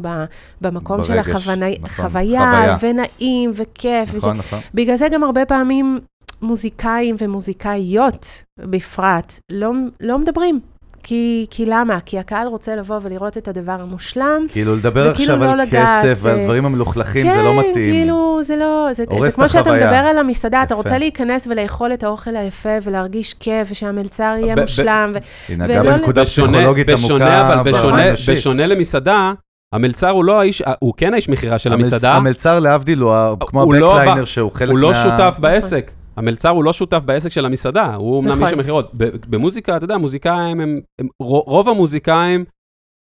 במקום של החוויה. חווני, נכון, חוויה, חוויה, ונעים, וכיף. נכון, וש... נכון. בגלל זה גם הרבה פעמים מוזיקאים ומוזיקאיות בפרט לא, לא מדברים. כי, כי למה? כי הקהל רוצה לבוא ולראות את הדבר המושלם. כאילו, לדבר עכשיו לא על לגעת, כסף ועל דברים המלוכלכים, כן, זה לא מתאים. כן, כאילו, זה לא... זה, זה כמו שאתה מדבר על המסעדה, יפה. אתה רוצה להיכנס ולאכול את האוכל היפה ולהרגיש כיף, ושהמלצר יהיה מושלם. הנה, גם בנקודה פסיכולוגית עמוקה ברמה האנושית. בשונה למסעדה, המלצר הוא לא האיש, הוא כן האיש מכירה של המסעדה. המלצר להבדיל הוא כמו לא הבקליינר שהוא חלק מה... הוא לא שותף בעסק. המלצר הוא לא שותף בעסק של המסעדה, הוא אמנם נכון. איש המכירות. במוזיקה, אתה יודע, מוזיקאים הם, הם, רוב המוזיקאים,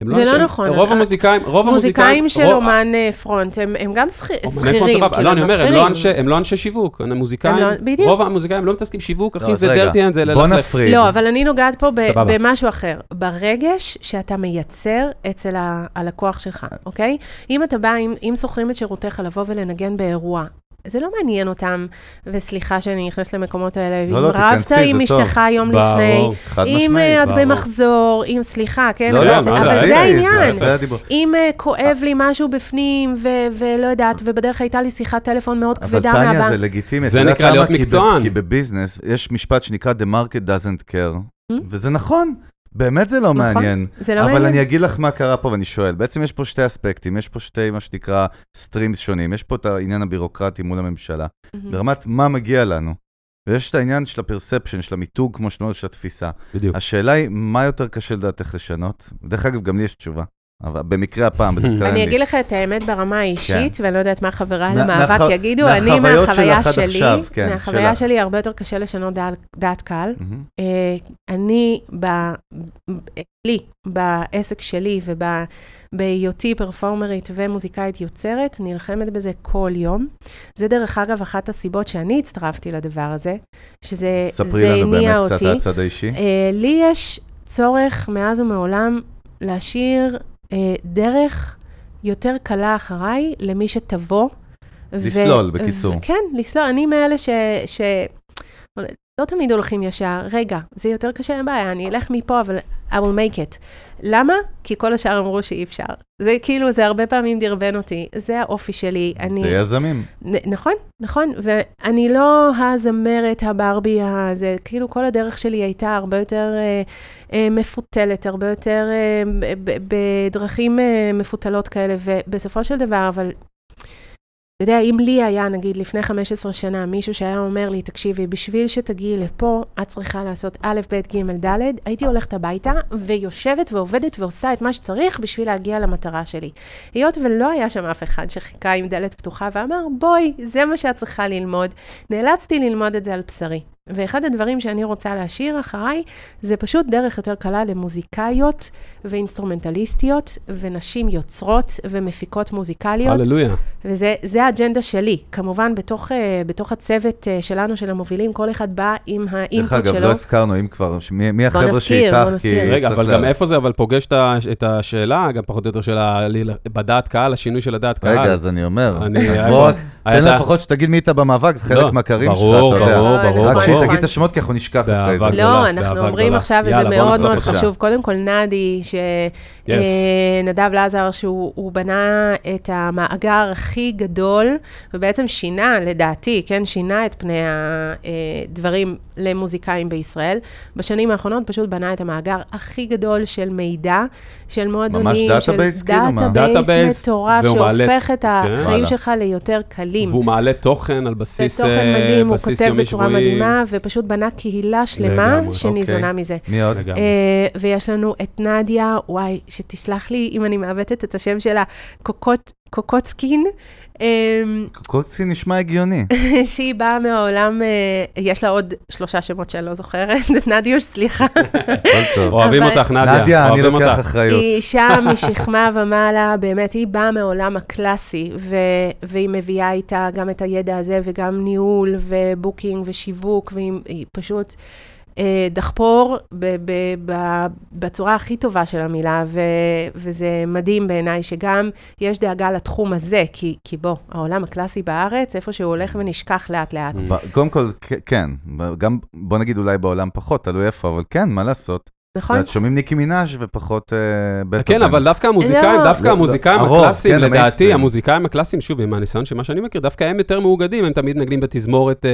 זה לא נכון. רוב המוזיקאים, רוב המוזיקאים... מוזיקאים של אומן אה, פרונט, הם גם שכירים. לא, אני אומר, הם לא אנשי שיווק, המוזיקאים, לא- רוב המוזיקאים לא מתעסקים שיווק, אחי, זה דרטי זה ללכת. בוא נפריד. לא, אבל אני נוגעת פה במשהו אחר. ברגש שאתה מייצר אצל הלקוח שלך, אוקיי? אם אתה בא, אם שוכרים את שירותיך לבוא ולנגן באירוע, זה לא מעניין אותם, וסליחה שאני נכנסת למקומות האלה, לא, אם לא, רבת עם אשתך יום לפני, אם אה, את במחזור, אם, סליחה, כן, לא, לא, אבל זה העניין. אם אה, כואב לי משהו בפנים, ולא יודעת, ובדרך הייתה לי שיחת טלפון מאוד כבדה מהבנק. אבל טניה זה לגיטימי. זה נקרא להיות מקצוען. כי בביזנס, יש משפט שנקרא The market doesn't care, hmm? וזה נכון. באמת זה לא נכון, מעניין. זה לא אבל מעניין. אני אגיד לך מה קרה פה ואני שואל. בעצם יש פה שתי אספקטים, יש פה שתי, מה שנקרא, streams שונים. יש פה את העניין הבירוקרטי מול הממשלה, mm-hmm. ברמת מה מגיע לנו. ויש את העניין של ה perception, של המיתוג, כמו שאתה אומר, של התפיסה. בדיוק. השאלה היא, מה יותר קשה לדעתך לשנות? דרך אגב, גם לי יש תשובה. אבל במקרה הפעם, בדרך כלל אני אגיד לך את האמת ברמה האישית, כן. ואני לא יודעת מה חבריי למאבק יגידו, אני מהחוויה שלי, כן, מהחוויה שלי הרבה יותר קשה לשנות דעת קהל. אה, אני, לי, בעסק שלי ובהיותי פרפורמרית ומוזיקאית יוצרת, נלחמת בזה כל יום. זה דרך אגב אחת הסיבות שאני הצטרפתי לדבר הזה, שזה הניע אותי. ספרי לנו באמת קצת על הצד האישי. אה, לי יש צורך מאז ומעולם להשאיר דרך יותר קלה אחריי למי שתבוא. לסלול, בקיצור. כן, לסלול. אני מאלה ש... לא תמיד הולכים ישר, רגע, זה יותר קשה, אין בעיה, אני אלך מפה, אבל I will make it. למה? כי כל השאר אמרו שאי אפשר. זה כאילו, זה הרבה פעמים דרבן אותי, זה האופי שלי. אני... זה יזמים. נכון, נכון, ואני לא הזמרת, הברבי, הזה, כאילו כל הדרך שלי הייתה הרבה יותר אה, אה, מפותלת, הרבה יותר אה, בדרכים אה, מפותלות כאלה, ובסופו של דבר, אבל יודע, אם לי היה, נגיד, לפני 15 שנה, מישהו שהיה אומר לי, תקשיבי, בשביל שתגיעי לפה, את צריכה לעשות א', ב', ג', ד', הייתי הולכת הביתה ויושבת ועובדת ועושה את מה שצריך בשביל להגיע למטרה שלי. היות ולא היה שם אף אחד שחיכה עם דלת פתוחה ואמר, בואי, זה מה שאת צריכה ללמוד, נאלצתי ללמוד את זה על בשרי. ואחד הדברים שאני רוצה להשאיר אחריי, זה פשוט דרך יותר קלה למוזיקאיות ואינסטרומנטליסטיות, ונשים יוצרות ומפיקות מוזיקליות. הללויה. וזה האג'נדה שלי. כמובן, בתוך, uh, בתוך הצוות uh, שלנו, של המובילים, כל אחד בא עם האינפוט שלו. דרך אגב, לא הזכרנו, אם כבר, מי, מי החבר'ה שאיתך? כי רגע, אבל לה... גם איפה זה אבל פוגש את השאלה, גם פחות או יותר של ה... בדעת קהל, השינוי של הדעת קהל. רגע, אז אני אומר, אני... אז בוא, תן לפחות שתגיד מי איתה במאבק, זה חלק לא, מהקרים שלך, אתה יודע. ברור, ברור, ברור. שהיא תגיד את השמות, כי אנחנו נשכח אחרי זה. לא, אנחנו אומרים עכשיו, וזה מאוד מאוד חשוב. קודם כל, נדי, שנדב לזר, שהוא בנה את המאגר הכי גדול, ובעצם שינה, לדעתי, כן, שינה את פני הדברים למוזיקאים בישראל. בשנים האחרונות פשוט בנה את המאגר הכי גדול של מידע, של מועדונים, ממש database, כאילו מטורף, שהופך את החיים שלך ליותר קלים. והוא מעלה תוכן על בסיס יומי שבועי. תוכן מדהים, הוא כותב בצורה מדהימה, ופשוט בנה קהילה שלמה שניזונה אוקיי. מזה. מי עוד? ויש לנו את נדיה, וואי, שתסלח לי אם אני מעוותת את השם שלה, קוקוצקין. אמ, קוקוצקין נשמע הגיוני. <laughs> שהיא באה מהעולם, אה, יש לה עוד שלושה שמות שאני לא זוכרת, <laughs> נדיוש, סליחה. אוהבים אותך, נדיה. נדיה, אני לוקח אחריות. היא אישה משכמה <laughs> ומעלה, באמת, היא באה מהעולם הקלאסי, והיא מביאה איתה גם את הידע הזה, וגם ניהול, ו booking, ושיווק, והיא פשוט... אה, דחפור בצורה הכי טובה של המילה, וזה מדהים בעיניי שגם יש דאגה לתחום הזה, כי בוא, העולם הקלאסי בארץ, איפה שהוא הולך ונשכח לאט-לאט. קודם כל, כן, גם, בוא נגיד אולי בעולם פחות, תלוי איפה, אבל כן, מה לעשות. נכון. את שומעים ניקי מנאז' ופחות בטהובן. כן, אבל דווקא המוזיקאים, דווקא המוזיקאים הקלאסיים, לדעתי, המוזיקאים הקלאסיים, שוב, מהניסיון של מה שאני מכיר, דווקא הם יותר מאוגדים, הם תמיד נגנים בתזמורת,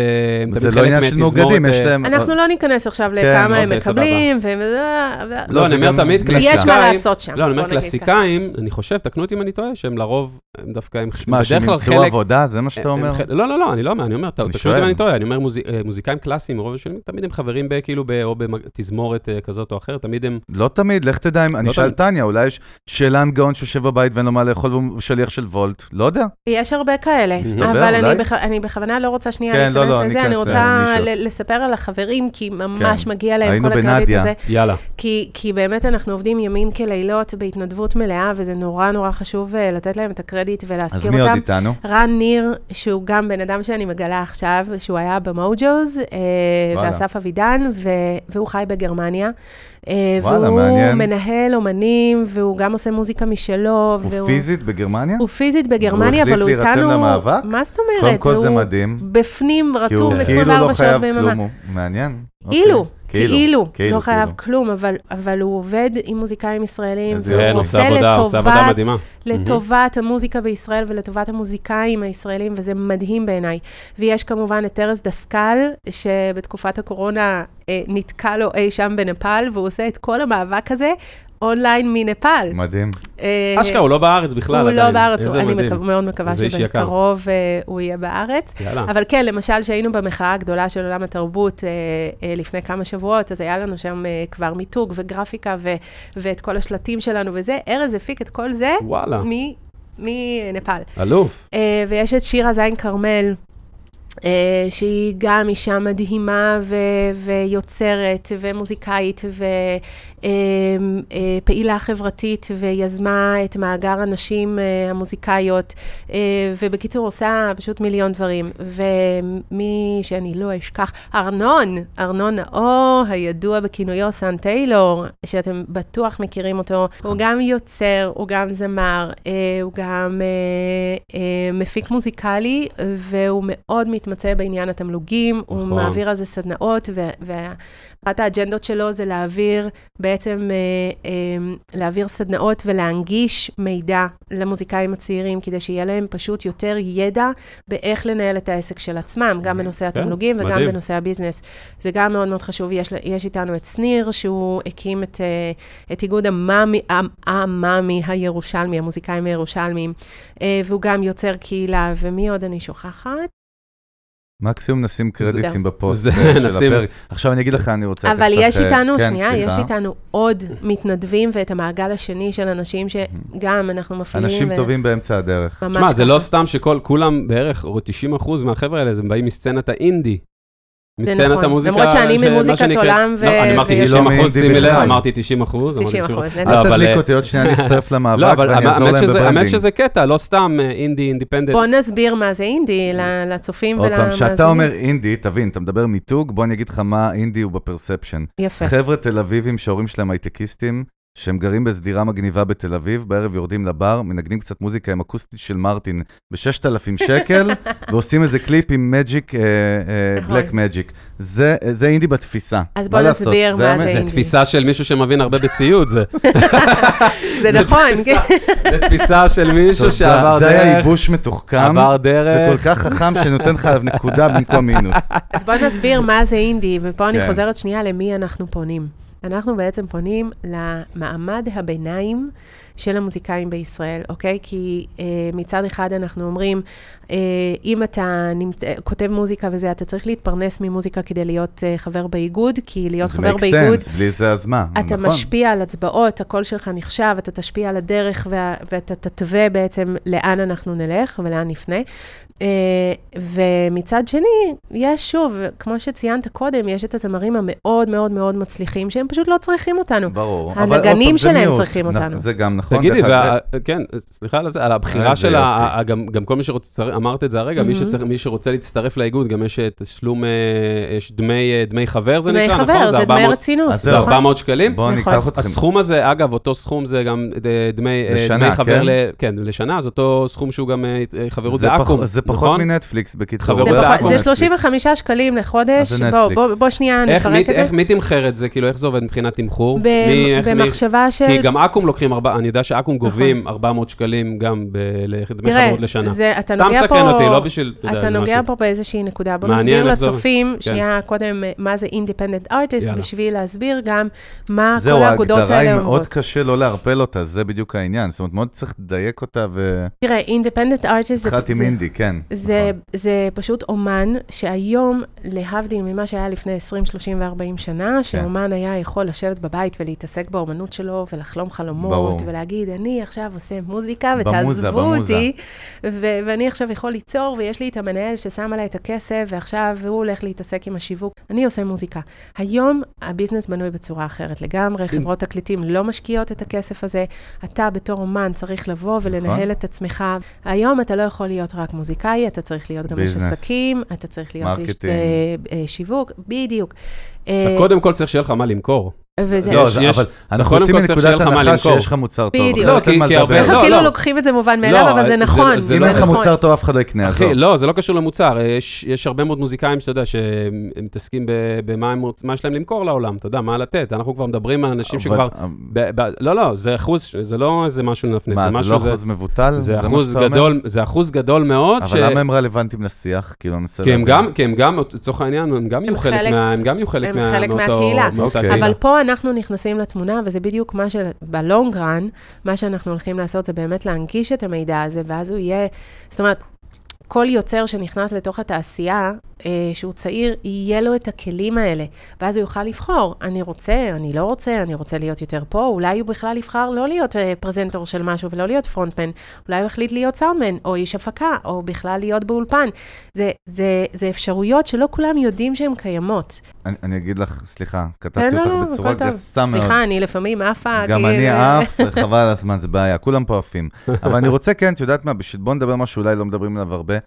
הם תמיד חלק מהתזמורת. אנחנו לא ניכנס עכשיו לכמה הם מקבלים, לא, אני אומר תמיד קלאסיקאים. יש מה לעשות שם. לא, אני אומר קלאסיקאים, אני חושב, תקנו אותי אם אני טועה, שהם לרוב, הם דווקא, הם בדרך כלל חלק... מה, שהם עבודה, זה מה שאתה אומר? לא, לא, לא, אני לא אומר, אני אומר, תקנו אותי אם אני טועה, אני אומר מוזיקאים קלאסיים, תמיד הם חברים כאילו, או בתזמורת כזאת או אחרת, תמיד הם... לא תמיד, לך תדע, אני אשאל טניה, אולי יש שאלן גאון שיושב בבית ואין לו מה לאכול והוא שליח של וולט, לא יודע. יש הרבה כאלה, אבל אני בכוונה לא רוצה שנייה להיכנס לזה, אני רוצה לספר על החברים, כי ממש מגיע להם כל הקרדיט הזה. יאללה. כי באמת אנחנו עובדים ימים כלילות בהתנדבות מלאה, וזה נורא נורא חשוב לתת להם את הקרדיט ולהזכיר אותם. אז מי עוד איתנו? רן ניר, שהוא גם בן אדם שאני מגלה עכשיו, שהוא היה במוג'וז, ואסף אבידן, והוא חי בגרמניה. וואלה, והוא מעניין. מנהל אומנים, והוא גם עושה מוזיקה משלו. הוא והוא... פיזית בגרמניה? הוא פיזית בגרמניה, אבל הוא איתנו... והוא החליט להירתם למאבק? מה זאת אומרת? קודם כל זה מדהים. בפנים, רתום 24 שעות ביממה. כי הוא כאילו לא חייב כלום, מעניין. אילו, כאילו, כאילו, כאילו, לא חייב כלום, אבל, אבל הוא עובד עם מוזיקאים ישראלים, והוא עושה לטובת, לטובת המוזיקה בישראל ולטובת המוזיקאים הישראלים, וזה מדהים בעיניי. ויש כמובן את ארז דסקל, שבתקופת הקורונה אה, נתקע לו אי שם בנפאל, והוא עושה את כל המאבק הזה אונליין מנפאל. מדהים. אשכרה, הוא לא בארץ בכלל עדיין. הוא לא בארץ, אני מאוד מקווה שבקרוב הוא יהיה בארץ. אבל כן, למשל, שהיינו במחאה הגדולה של עולם התרבות לפני כמה שבועות, אז היה לנו שם כבר מיתוג וגרפיקה ואת כל השלטים שלנו וזה. ארז הפיק את כל זה מנפאל. אלוף. ויש את שירה זין כרמל. Uh, שהיא גם אישה מדהימה ו- ויוצרת ומוזיקאית ופעילה uh, uh, חברתית ויזמה את מאגר הנשים uh, המוזיקאיות uh, ובקיצור עושה פשוט מיליון דברים. ומי שאני לא אשכח, ארנון, ארנון נאור, הידוע בכינויו סן טיילור, שאתם בטוח מכירים אותו, הוא גם יוצר, הוא גם זמר, uh, הוא גם uh, uh, מפיק מוזיקלי והוא מאוד מתמצא בעניין התמלוגים, נכון. הוא מעביר על זה סדנאות, ואחת האג'נדות שלו זה להעביר, בעצם אה, אה, להעביר סדנאות ולהנגיש מידע למוזיקאים הצעירים, כדי שיהיה להם פשוט יותר ידע באיך לנהל את העסק של עצמם, גם בנושא התמלוגים כן, וגם מדהים. בנושא הביזנס. זה גם מאוד מאוד חשוב. יש, יש איתנו את שניר, שהוא הקים את, את איגוד המאמי, המאמי הירושלמי, המוזיקאים הירושלמיים, והוא גם יוצר קהילה, ומי עוד אני שוכחת? מקסימום נשים קרדיטים בפוסט של הפרק. עכשיו אני אגיד לך, אני רוצה... אבל יש איתנו, שנייה, יש איתנו עוד מתנדבים ואת המעגל השני של אנשים שגם אנחנו מפעילים. אנשים טובים באמצע הדרך. תשמע, זה לא סתם שכל, כולם בערך, או 90% מהחבר'ה האלה, הם באים מסצנת האינדי. זה נכון, למרות שאני ממוזיקת עולם ו... לא, אני אמרתי 90 אחוז, שימי לב, אמרתי 90 אחוז. 90 אחוז, אל תדליק אותי, עוד שנייה אני אצטרף <laughs> למאבק ואני אעזור להם ב branding. האמת שזה קטע, לא סתם אינדי independent. בוא נסביר מה זה אינדי לצופים ולמאזינים. עוד פעם, כשאתה אומר אינדי, תבין, אתה מדבר מיתוג, בוא אני אגיד לך מה אינדי הוא ב perception. יפה. חבר'ה תל אביבים שההורים שלהם הייטקיסטים, שהם גרים בדירה מגניבה בתל אביב, בערב יורדים לבר, מנגנים קצת מוזיקה עם אקוסטית של מרטין ב-6,000 שקל, <laughs> ועושים איזה קליפ עם Magic, Black Magic. זה אינדי בתפיסה. אז בוא נסביר מה זה אינדי. זה תפיסה של מישהו שמבין הרבה בציוד, זה. <laughs> זה נכון. זה תפיסה של מישהו שעבר דרך. זה היה ייבוש מתוחכם. עבר דרך. וכל כך חכם שנותן לך עליו נקודה במקום מינוס. אז בוא נסביר מה זה אינדי, ופה אני חוזרת שנייה למי אנחנו פונים. אנחנו בעצם פונים למעמד הביניים של המוזיקאים בישראל, אוקיי? כי אה, מצד אחד אנחנו אומרים, אה, אם אתה נת... כותב מוזיקה וזה, אתה צריך להתפרנס ממוזיקה כדי להיות אה, חבר באיגוד, כי להיות חבר באיגוד... זה make sense, בלי זה אז מה? אתה נכון. משפיע על הצבעות, הקול שלך נחשב, אתה תשפיע על הדרך וה... ואתה תתווה בעצם לאן אנחנו נלך ולאן נפנה. Uh, ומצד שני, יש שוב, כמו שציינת קודם, יש את הזמרים המאוד מאוד מאוד מצליחים, שהם פשוט לא צריכים אותנו. ברור. הנגנים שלהם צריכים אותנו. זה גם נכון. נכון? תגידי, כן, סליחה על זה, על הבחירה של, גם כל מי שרוצה, אמרת את זה הרגע, מי שרוצה להצטרף לאיגוד, גם יש תשלום, יש דמי חבר זה נקרא, נכון? דמי חבר, זה דמי רצינות. זה 400 שקלים. בואו ניקח אתכם. הסכום הזה, אגב, אותו סכום זה גם דמי חבר, כן, לשנה, אז אותו סכום שהוא גם חברות באקו"ם, נכון? זה פחות מנטפליקס, בקיצור. זה 35 שקלים לחודש, בוא שנייה נפרק את זה. איך, מי תמחר את זה? כאילו, איך זה עובד מבחינת תמחור? במחשבה של... כי גם אקו"ם לוקחים, אני יודע שאקו"ם גובים 400 שקלים גם דמי חברות לשנה. תראה, אתה נוגע פה... סתם סקרן אותי, לא בשביל... אתה נוגע פה באיזושהי נקודה. בוא נסביר לצופים, שנייה קודם, מה זה independent artist, בשביל להסביר גם מה כל האגודות האלה אומרות. זהו, ההגדרה היא מאוד קשה לא לערפל אותה, זה בדיוק העניין. זאת אומרת, מאוד צריך לדייק אותה ו... תראה, אינדיפנדנט ארטיסט... התחלתי עם אינדי, כן. זה פשוט אומן שהיום, להבדיל ממה שהיה לפני 20, 30 ו-40 שנה, שאומן היה יכול לשבת בבית ולהתעסק באומנות שלו, ולחלום חלומות, ולהגיד, אני עכשיו עושה מוזיקה, ותעזבו אותי, ואני עכשיו יכול ליצור, ויש לי את המנהל ששם עליי את הכסף, ועכשיו הוא הולך להתעסק עם השיווק. אני עושה מוזיקה. היום הביזנס בנוי בצורה אחרת לגמרי, חברות תקליטים לא משקיעות את הכסף הזה, אתה בתור אומן צריך לבוא ולנהל את עצמך. היום אתה לא יכול להיות רק מוזיקאי, אתה צריך להיות גם איש עסקים, אתה צריך להיות איש שיווק, בדיוק. קודם כל צריך שיהיה לך מה למכור. וזה... לא, יש, אבל אנחנו יוצאים מנקודת הנחה שיש לך מוצר טוב. בדיוק. לא, הרבה... אנחנו כאילו לוקחים את זה מובן מאליו, אבל זה נכון. אם אין לך מוצר טוב, אף אחד לא יקנה, אחי, לא, זה לא קשור למוצר. יש הרבה מאוד מוזיקאים שאתה יודע, שמתעסקים במה יש להם למכור לעולם, אתה יודע, מה לתת. אנחנו כבר מדברים על אנשים שכבר... לא, לא, זה אחוז, זה לא איזה משהו לנפנף. מה, זה לא אחוז מבוטל? זה אחוז גדול מאוד. אבל למה הם רלוונטיים לשיח? כי הם גם, לצורך העניין, הם גם יהיו חלק מאותה קהילה. אבל פה אנחנו נכנסים לתמונה, וזה בדיוק מה שבלונג רן, מה שאנחנו הולכים לעשות זה באמת להנגיש את המידע הזה, ואז הוא יהיה, זאת אומרת, כל יוצר שנכנס לתוך התעשייה, אה, שהוא צעיר, יהיה לו את הכלים האלה, ואז הוא יוכל לבחור, אני רוצה, אני לא רוצה, אני רוצה להיות יותר פה, אולי הוא בכלל יבחר לא להיות אה, פרזנטור של משהו ולא להיות פרונטמן, אולי הוא החליט להיות סאונדמן, או איש הפקה, או בכלל להיות באולפן. זה, זה, זה אפשרויות שלא כולם יודעים שהן קיימות. אני, אני אגיד לך, סליחה, קטעתי אותך לא, בצורה גסה מאוד. סליחה, אני לפעמים עפה. גם אני עף, חבל על הזמן, זה בעיה, כולם פה עפים. <laughs> אבל אני רוצה, כן, את יודעת מה, בשביל בוא נדבר משהו אולי לא מדברים עליו הרבה.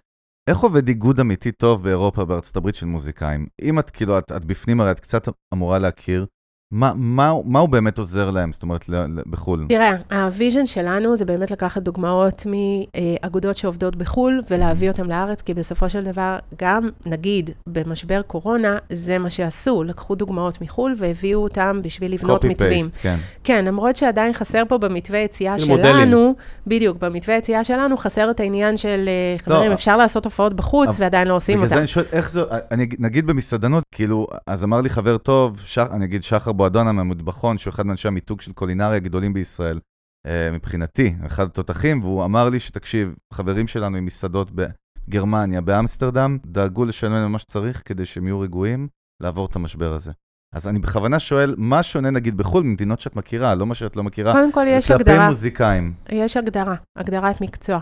איך עובד איגוד אמיתי טוב באירופה, בארצות הברית של מוזיקאים? אם את כאילו, את, בפנים הרי את קצת אמורה להכיר, מה, מה, מה הוא באמת עוזר להם, זאת אומרת, בחו"ל? תראה, ה vision שלנו זה באמת לקחת דוגמאות מאגודות שעובדות בחו"ל ולהביא אותן לארץ, כי בסופו של דבר, גם נגיד במשבר קורונה, זה מה שעשו, לקחו דוגמאות מחו"ל והביאו אותם בשביל לבנות מתווים. Copy-paste, כן. כן, למרות שעדיין חסר פה במתווה יציאה שלנו, מודלים. בדיוק, במתווה יציאה שלנו חסר את העניין של, אה, חברים, לא, אפשר לעשות הופעות בחוץ אבל, ועדיין לא עושים אותם. בגלל זה אני שואל, איך זה, אני, נגיד במסעדנות, כאילו, אז אמר לי חבר טוב, שח, אני אגיד שחר בועדונה מהמטבחון, שהוא אחד מאנשי המיתוג של קולינריה הגדולים בישראל, אה, מבחינתי, אחד התותחים, והוא אמר לי שתקשיב, חברים שלנו עם מסעדות בגרמניה, באמסטרדם, דאגו לשלם להם מה שצריך כדי שהם יהיו רגועים לעבור את המשבר הזה. אז אני בכוונה שואל, מה שונה נגיד בחו"ל ממדינות שאת מכירה, לא מה שאת לא מכירה, קודם כל יש הגדרה. כלפי מוזיקאים. יש הגדרה, הגדרת מקצוע.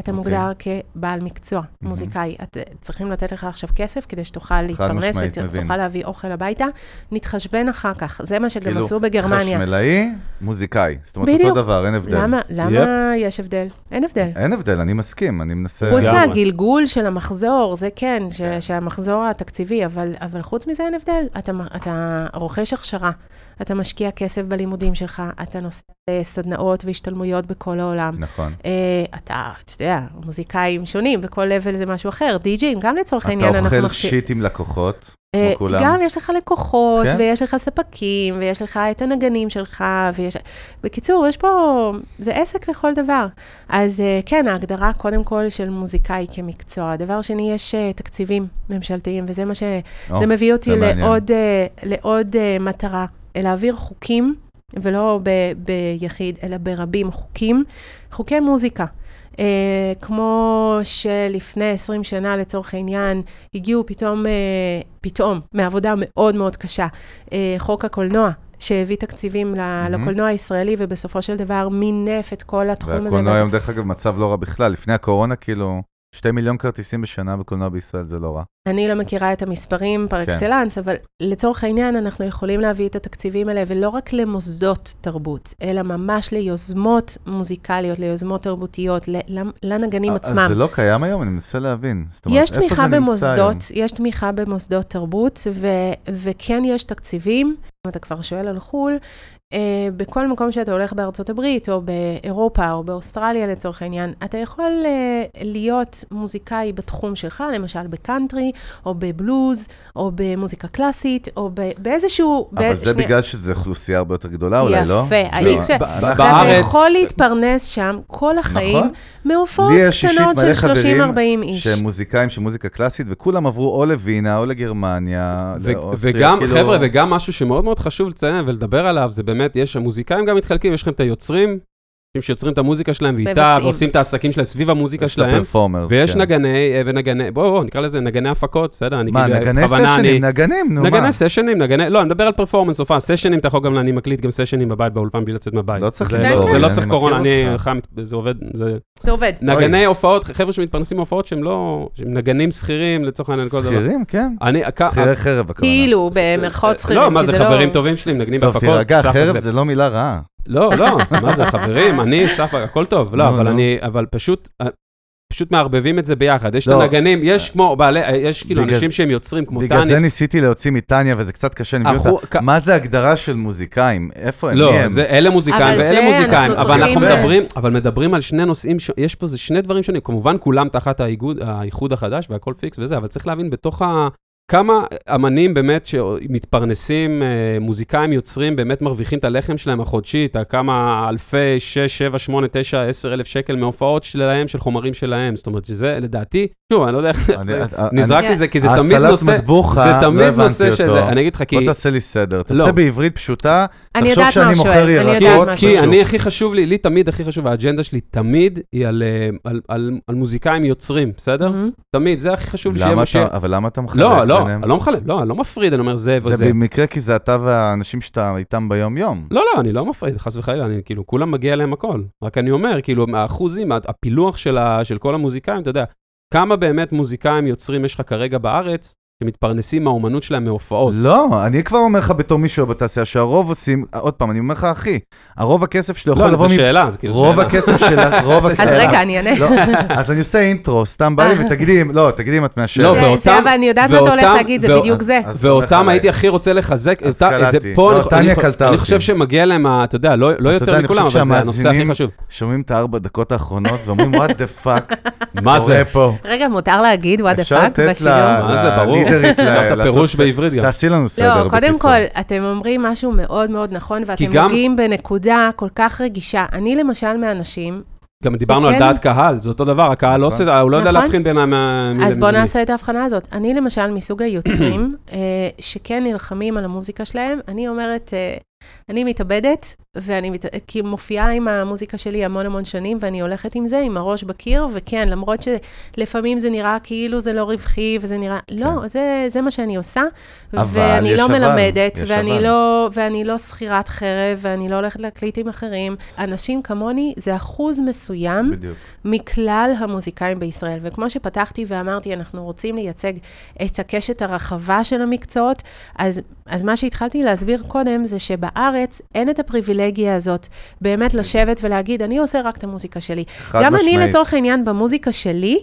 אתה okay. אוקיי. מוגדר כבעל מקצוע, mm-hmm. מוזיקאי. את, צריכים לתת לך עכשיו כסף כדי שתוכל להתפרנס ותוכל להביא אוכל הביתה. נתחשבן אחר כך, זה מה שגם כאילו, עשו בגרמניה. חשמלאי, מוזיקאי. זאת אומרת, בדיוק. אותו דבר, אין הבדל. למה, למה yep. יש הבדל? אין הבדל. אין הבדל, אני מסכים, אני מנסה... חוץ מהגלגול של המחזור, זה כן, ש, כן. שהמחזור התקציבי, אבל, אבל חוץ מזה אין הבדל. אתה, אתה רוכש הכשרה. אתה משקיע כסף בלימודים שלך, אתה נוסע לסדנאות והשתלמויות בכל העולם. נכון. Uh, אתה, אתה יודע, מוזיקאים שונים, בכל לבל זה משהו אחר. די-ג'ים, גם לצורך העניין אנחנו. אתה אוכל שיט עם לקוחות, כמו uh, כולם. גם יש לך לקוחות, כן? ויש לך ספקים, ויש לך את הנגנים שלך, ויש... בקיצור, יש פה... זה עסק לכל דבר. אז uh, כן, ההגדרה קודם כל של מוזיקאי כמקצוע. דבר שני, יש תקציבים ממשלתיים, וזה מה ש... Oh, זה מביא אותי זה לעוד, לעוד מטרה. להעביר חוקים, ולא ב- ביחיד, אלא ברבים חוקים, חוקי מוזיקה. Uh, כמו שלפני 20 שנה, לצורך העניין, הגיעו פתאום, uh, פתאום, מעבודה מאוד מאוד קשה, uh, חוק הקולנוע, שהביא תקציבים mm-hmm. לקולנוע הישראלי, ובסופו של דבר מינף את כל התחום הזה. והקולנוע היום, דרך אגב, מצב לא רע בכלל. לפני הקורונה, כאילו, שתי מיליון כרטיסים בשנה בקולנוע בישראל זה לא רע. אני לא מכירה את המספרים פר אקסלנס, כן. אבל לצורך העניין אנחנו יכולים להביא את התקציבים האלה, ולא רק למוסדות תרבות, אלא ממש ליוזמות מוזיקליות, ליוזמות תרבותיות, לנגנים עצמם. אז זה לא קיים היום? אני מנסה להבין. זאת אומרת, איפה זה נמצא היום? יש תמיכה במוסדות תרבות, ו, וכן יש תקציבים. אם אתה כבר שואל על חו"ל, בכל מקום שאתה הולך בארצות הברית, או באירופה, או באוסטרליה לצורך העניין, אתה יכול uh, להיות מוזיקאי בתחום שלך, למשל בקאנטרי, או בבלוז, או במוזיקה קלאסית, או באיזשהו... אבל זה שני... בגלל שזו אוכלוסייה הרבה יותר גדולה אולי, לא? יפה. לא. ש... בארץ... אתה יכול להתפרנס שם כל החיים, נכון? מהופעות קטנות של 30-40 איש. שהם מוזיקאים של מוזיקה קלאסית, וכולם עברו או לווינה, או לגרמניה, לאוסטריה, וגם, כאילו... חבר'ה, וגם משהו שמאוד מאוד חשוב לציין ולדבר עליו, זה באמת, יש, המוזיקאים גם מתחלקים, יש לכם את היוצרים, שיוצרים את המוזיקה שלהם ואיתה, ועושים את העסקים שלהם סביב המוזיקה שלהם. יש את הפרפורמרס, ויש כן. נגני, אה, ונגני, בואו, בוא, נקרא לזה נגני הפקות, בסדר? מה, כאילו, נגני סשנים, נגנים, נו מה. נגני סשנים, נגני, לא, אני מדבר על פרפורמנס, הופעה, סשנים, אתה יכול גם, אני מקליט גם סשנים בבית, באולפן, בלי לצאת מהבית. לא צריך לקרוא, זה לא צריך קורונה, אני חם, זה עובד, זה... זה עובד. נגני הופעות, חבר'ה שמתפרנסים מהופעות שהם לא, שהם נגנים שכירים, לצורך העניין, כל דבר. שכירים, כן. שכירי חרב, כאילו, במרכאות שכירים, לא, מה זה, חברים טובים שלי, מנגנים בהפקות. טוב, תירגע, חרב זה לא מילה רעה. לא, לא, מה זה, חברים, אני, ספק, הכל טוב. לא, אבל אני, אבל פשוט, אה, פשוט מערבבים את זה ביחד. יש את לא. הנגנים, יש כמו בעלי, אה, יש כאילו אנשים שהם יוצרים כמו טניה. בגלל זה ניסיתי להוציא מטניה, וזה קצת קשה, אני מבין אותה. מה זה הגדרה של מוזיקאים? איפה הם? לא, אלה מוזיקאים ואלה מוזיקאים, אבל אנחנו מדברים, אבל מדברים על שני נושאים, יש פה שני דברים שונים. כמובן, כולם תחת האיחוד החדש והכל פיקס וזה, אבל צריך להבין בתוך ה... כמה אמנים באמת שמתפרנסים, אה, מוזיקאים יוצרים, באמת מרוויחים את הלחם שלהם החודשית, כמה אלפי, 6, 7, 8, 9, 10 אלף שקל מהופעות שלהם, של חומרים שלהם. זאת אומרת שזה לדעתי, שוב, אני לא יודע איך זה, נזרקתי את זה, כי זה תמיד נושא, הסלט מטבוחה, זה תמיד נושא שזה, אני אגיד לך, כי... בוא תעשה לי סדר, תעשה לא. בעברית פשוטה, תחשוב שאני מוכר ירקות. כי אני הכי חשוב לי, לי תמיד הכי חשוב, האג'נדה שלי תמיד היא על אה, מוזיקאים יוצרים, בסדר? תמיד, זה הכי חשוב שיהיה... אבל למה אתה מחלק? לא, לא, אני לא מחלק, לא, אני לא מפריד, אני אומר זה וזה. זה במקרה כי זה אתה והאנשים שאתה איתם ביום-יום. לא, לא, אני לא מפריד, חס וחלילה, אני כאילו, כולם מגיע להם הכל. רק אני אומר, כאילו, האחוזים, הפילוח של, ה, של כל המוזיקאים, אתה יודע, כמה באמת מוזיקאים יוצרים יש לך כרגע בארץ, שמתפרנסים מהאומנות שלהם מהופעות. לא, אני כבר אומר לך בתור מישהו בתעשייה שהרוב עושים, עוד פעם, אני אומר לך, אחי, הרוב הכסף שלו יכול לא, לבוא... לא, זו שאלה, זה כאילו שאלה. רוב הכסף של... רוב <laughs> הכסף... אז רגע, אני אענה. לא, אז אני עושה אינטרו, סתם בא לי ותגידי, לא, תגידי אם את מאשרת. לא, ואותם... זה, אבל אני יודעת מה אתה הולך להגיד, זה בדיוק זה. ואותם הייתי הכי רוצה לחזק. אז קלטתי. לא. אני חושב שמגיע להם, אתה יודע, לא יותר מכולם, אבל זה הנושא הכי חשוב. שומעים את הארבע דקות האחרונות ואומרים, what the fuck, מה זה פה? רגע, מותר להגיד what the fuck בשידור? מה זה, ברור. פירוש בעברית גם. תעשי לנו סדר, בקיצור. לא, קודם כל, אתם אומרים משהו מאוד מאוד נכון, ואתם נוגעים בנקודה כל כך רגישה. אני למשל מאנשים... גם דיברנו על דעת קהל, זה אותו דבר, הקהל לא נכון. עושה, הוא לא יודע נכון. להבחין בין ה... אז בואו נעשה את ההבחנה הזאת. אני למשל מסוג היוצרים, <clears throat> אה, שכן נלחמים על המוזיקה שלהם, אני אומרת, אה, אני מתאבדת, ואני מת... כי מופיעה עם המוזיקה שלי המון המון שנים, ואני הולכת עם זה, עם הראש בקיר, וכן, למרות שלפעמים זה נראה כאילו זה לא רווחי, וזה נראה, כן. לא, זה, זה מה שאני עושה, ואני לא מלמדת, ואני. לא, ואני לא שכירת חרב, ואני לא הולכת להקליט עם אחרים. אנשים כמוני, זה אחוז מסוים בדיוק. מכלל המוזיקאים בישראל. וכמו שפתחתי ואמרתי, אנחנו רוצים לייצג את הקשת הרחבה של המקצועות, אז, אז מה שהתחלתי להסביר קודם, זה שבארץ אין את הפריבילגיה. הזאת, באמת לשבת ולהגיד, אני עושה רק את המוזיקה שלי. גם משמעית. אני, לצורך העניין, במוזיקה שלי,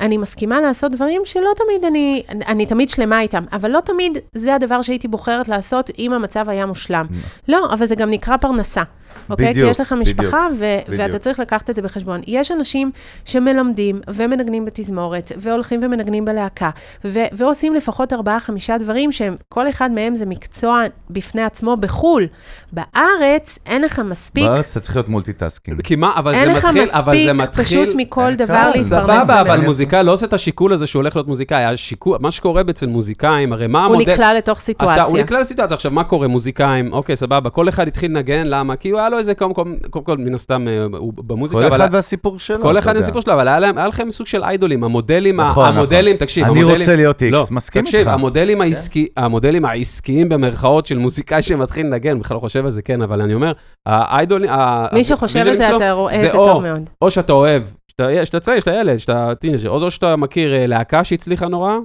אני מסכימה לעשות דברים שלא תמיד אני, אני תמיד שלמה איתם, אבל לא תמיד זה הדבר שהייתי בוחרת לעשות אם המצב היה מושלם. לא, אבל זה גם נקרא פרנסה. אוקיי? בדיוק, כי יש לך משפחה, ו- בדיוק. ואתה צריך לקחת את זה בחשבון. יש אנשים שמלמדים ומנגנים בתזמורת, והולכים ומנגנים בלהקה, ו- ועושים לפחות ארבעה, חמישה דברים שהם, כל אחד מהם זה מקצוע בפני עצמו בחו"ל. בארץ, אין לך מספיק... בארץ אתה צריך להיות multitasking. כי מה, אבל זה מתחיל, אבל זה מתחיל... אין לך מספיק פשוט מכל דבר להתפרנס ממנו. סבבה, אבל מוזיקאי לא עושה את השיקול הזה שהוא הולך להיות מוזיקאי. השיקול, מה שקורה אצל מוזיקאים, הרי מה המודל... הוא נקלע לתוך סיטואציה. אתה, הוא נקלע לסיטואציה. עכשיו, מה קורה? מוזיקאים, אוקיי, סבבה, כל אחד התחיל לנגן, למה? כי הוא היה לו איזה, קודם כל, קודם כל, מן הסתם, אה, הוא במוזיקה, כל אחד והסיפור שלו, כל אחד והסיפור שלו, אבל היה לכם סוג של איידולים, המודלים, נכון, המודלים, נכון. תקשיב, אני המודלים... רוצה להיות איקס, לא, מסכים איתך. תקשיב, המודלים, כן. המודלים העסקיים במרכאות של מוזיקאי שמתחיל לנגן, בכלל לא חושב על זה, כן, אבל אני אומר, האיידולים, מי שחושב על זה, אתה רואה את זה טוב מאוד. או שאתה אוהב שאתה צעיר, שאתה ילד, שאתה teenager, או שאתה מכיר אה, להקה שהצליחה נורא,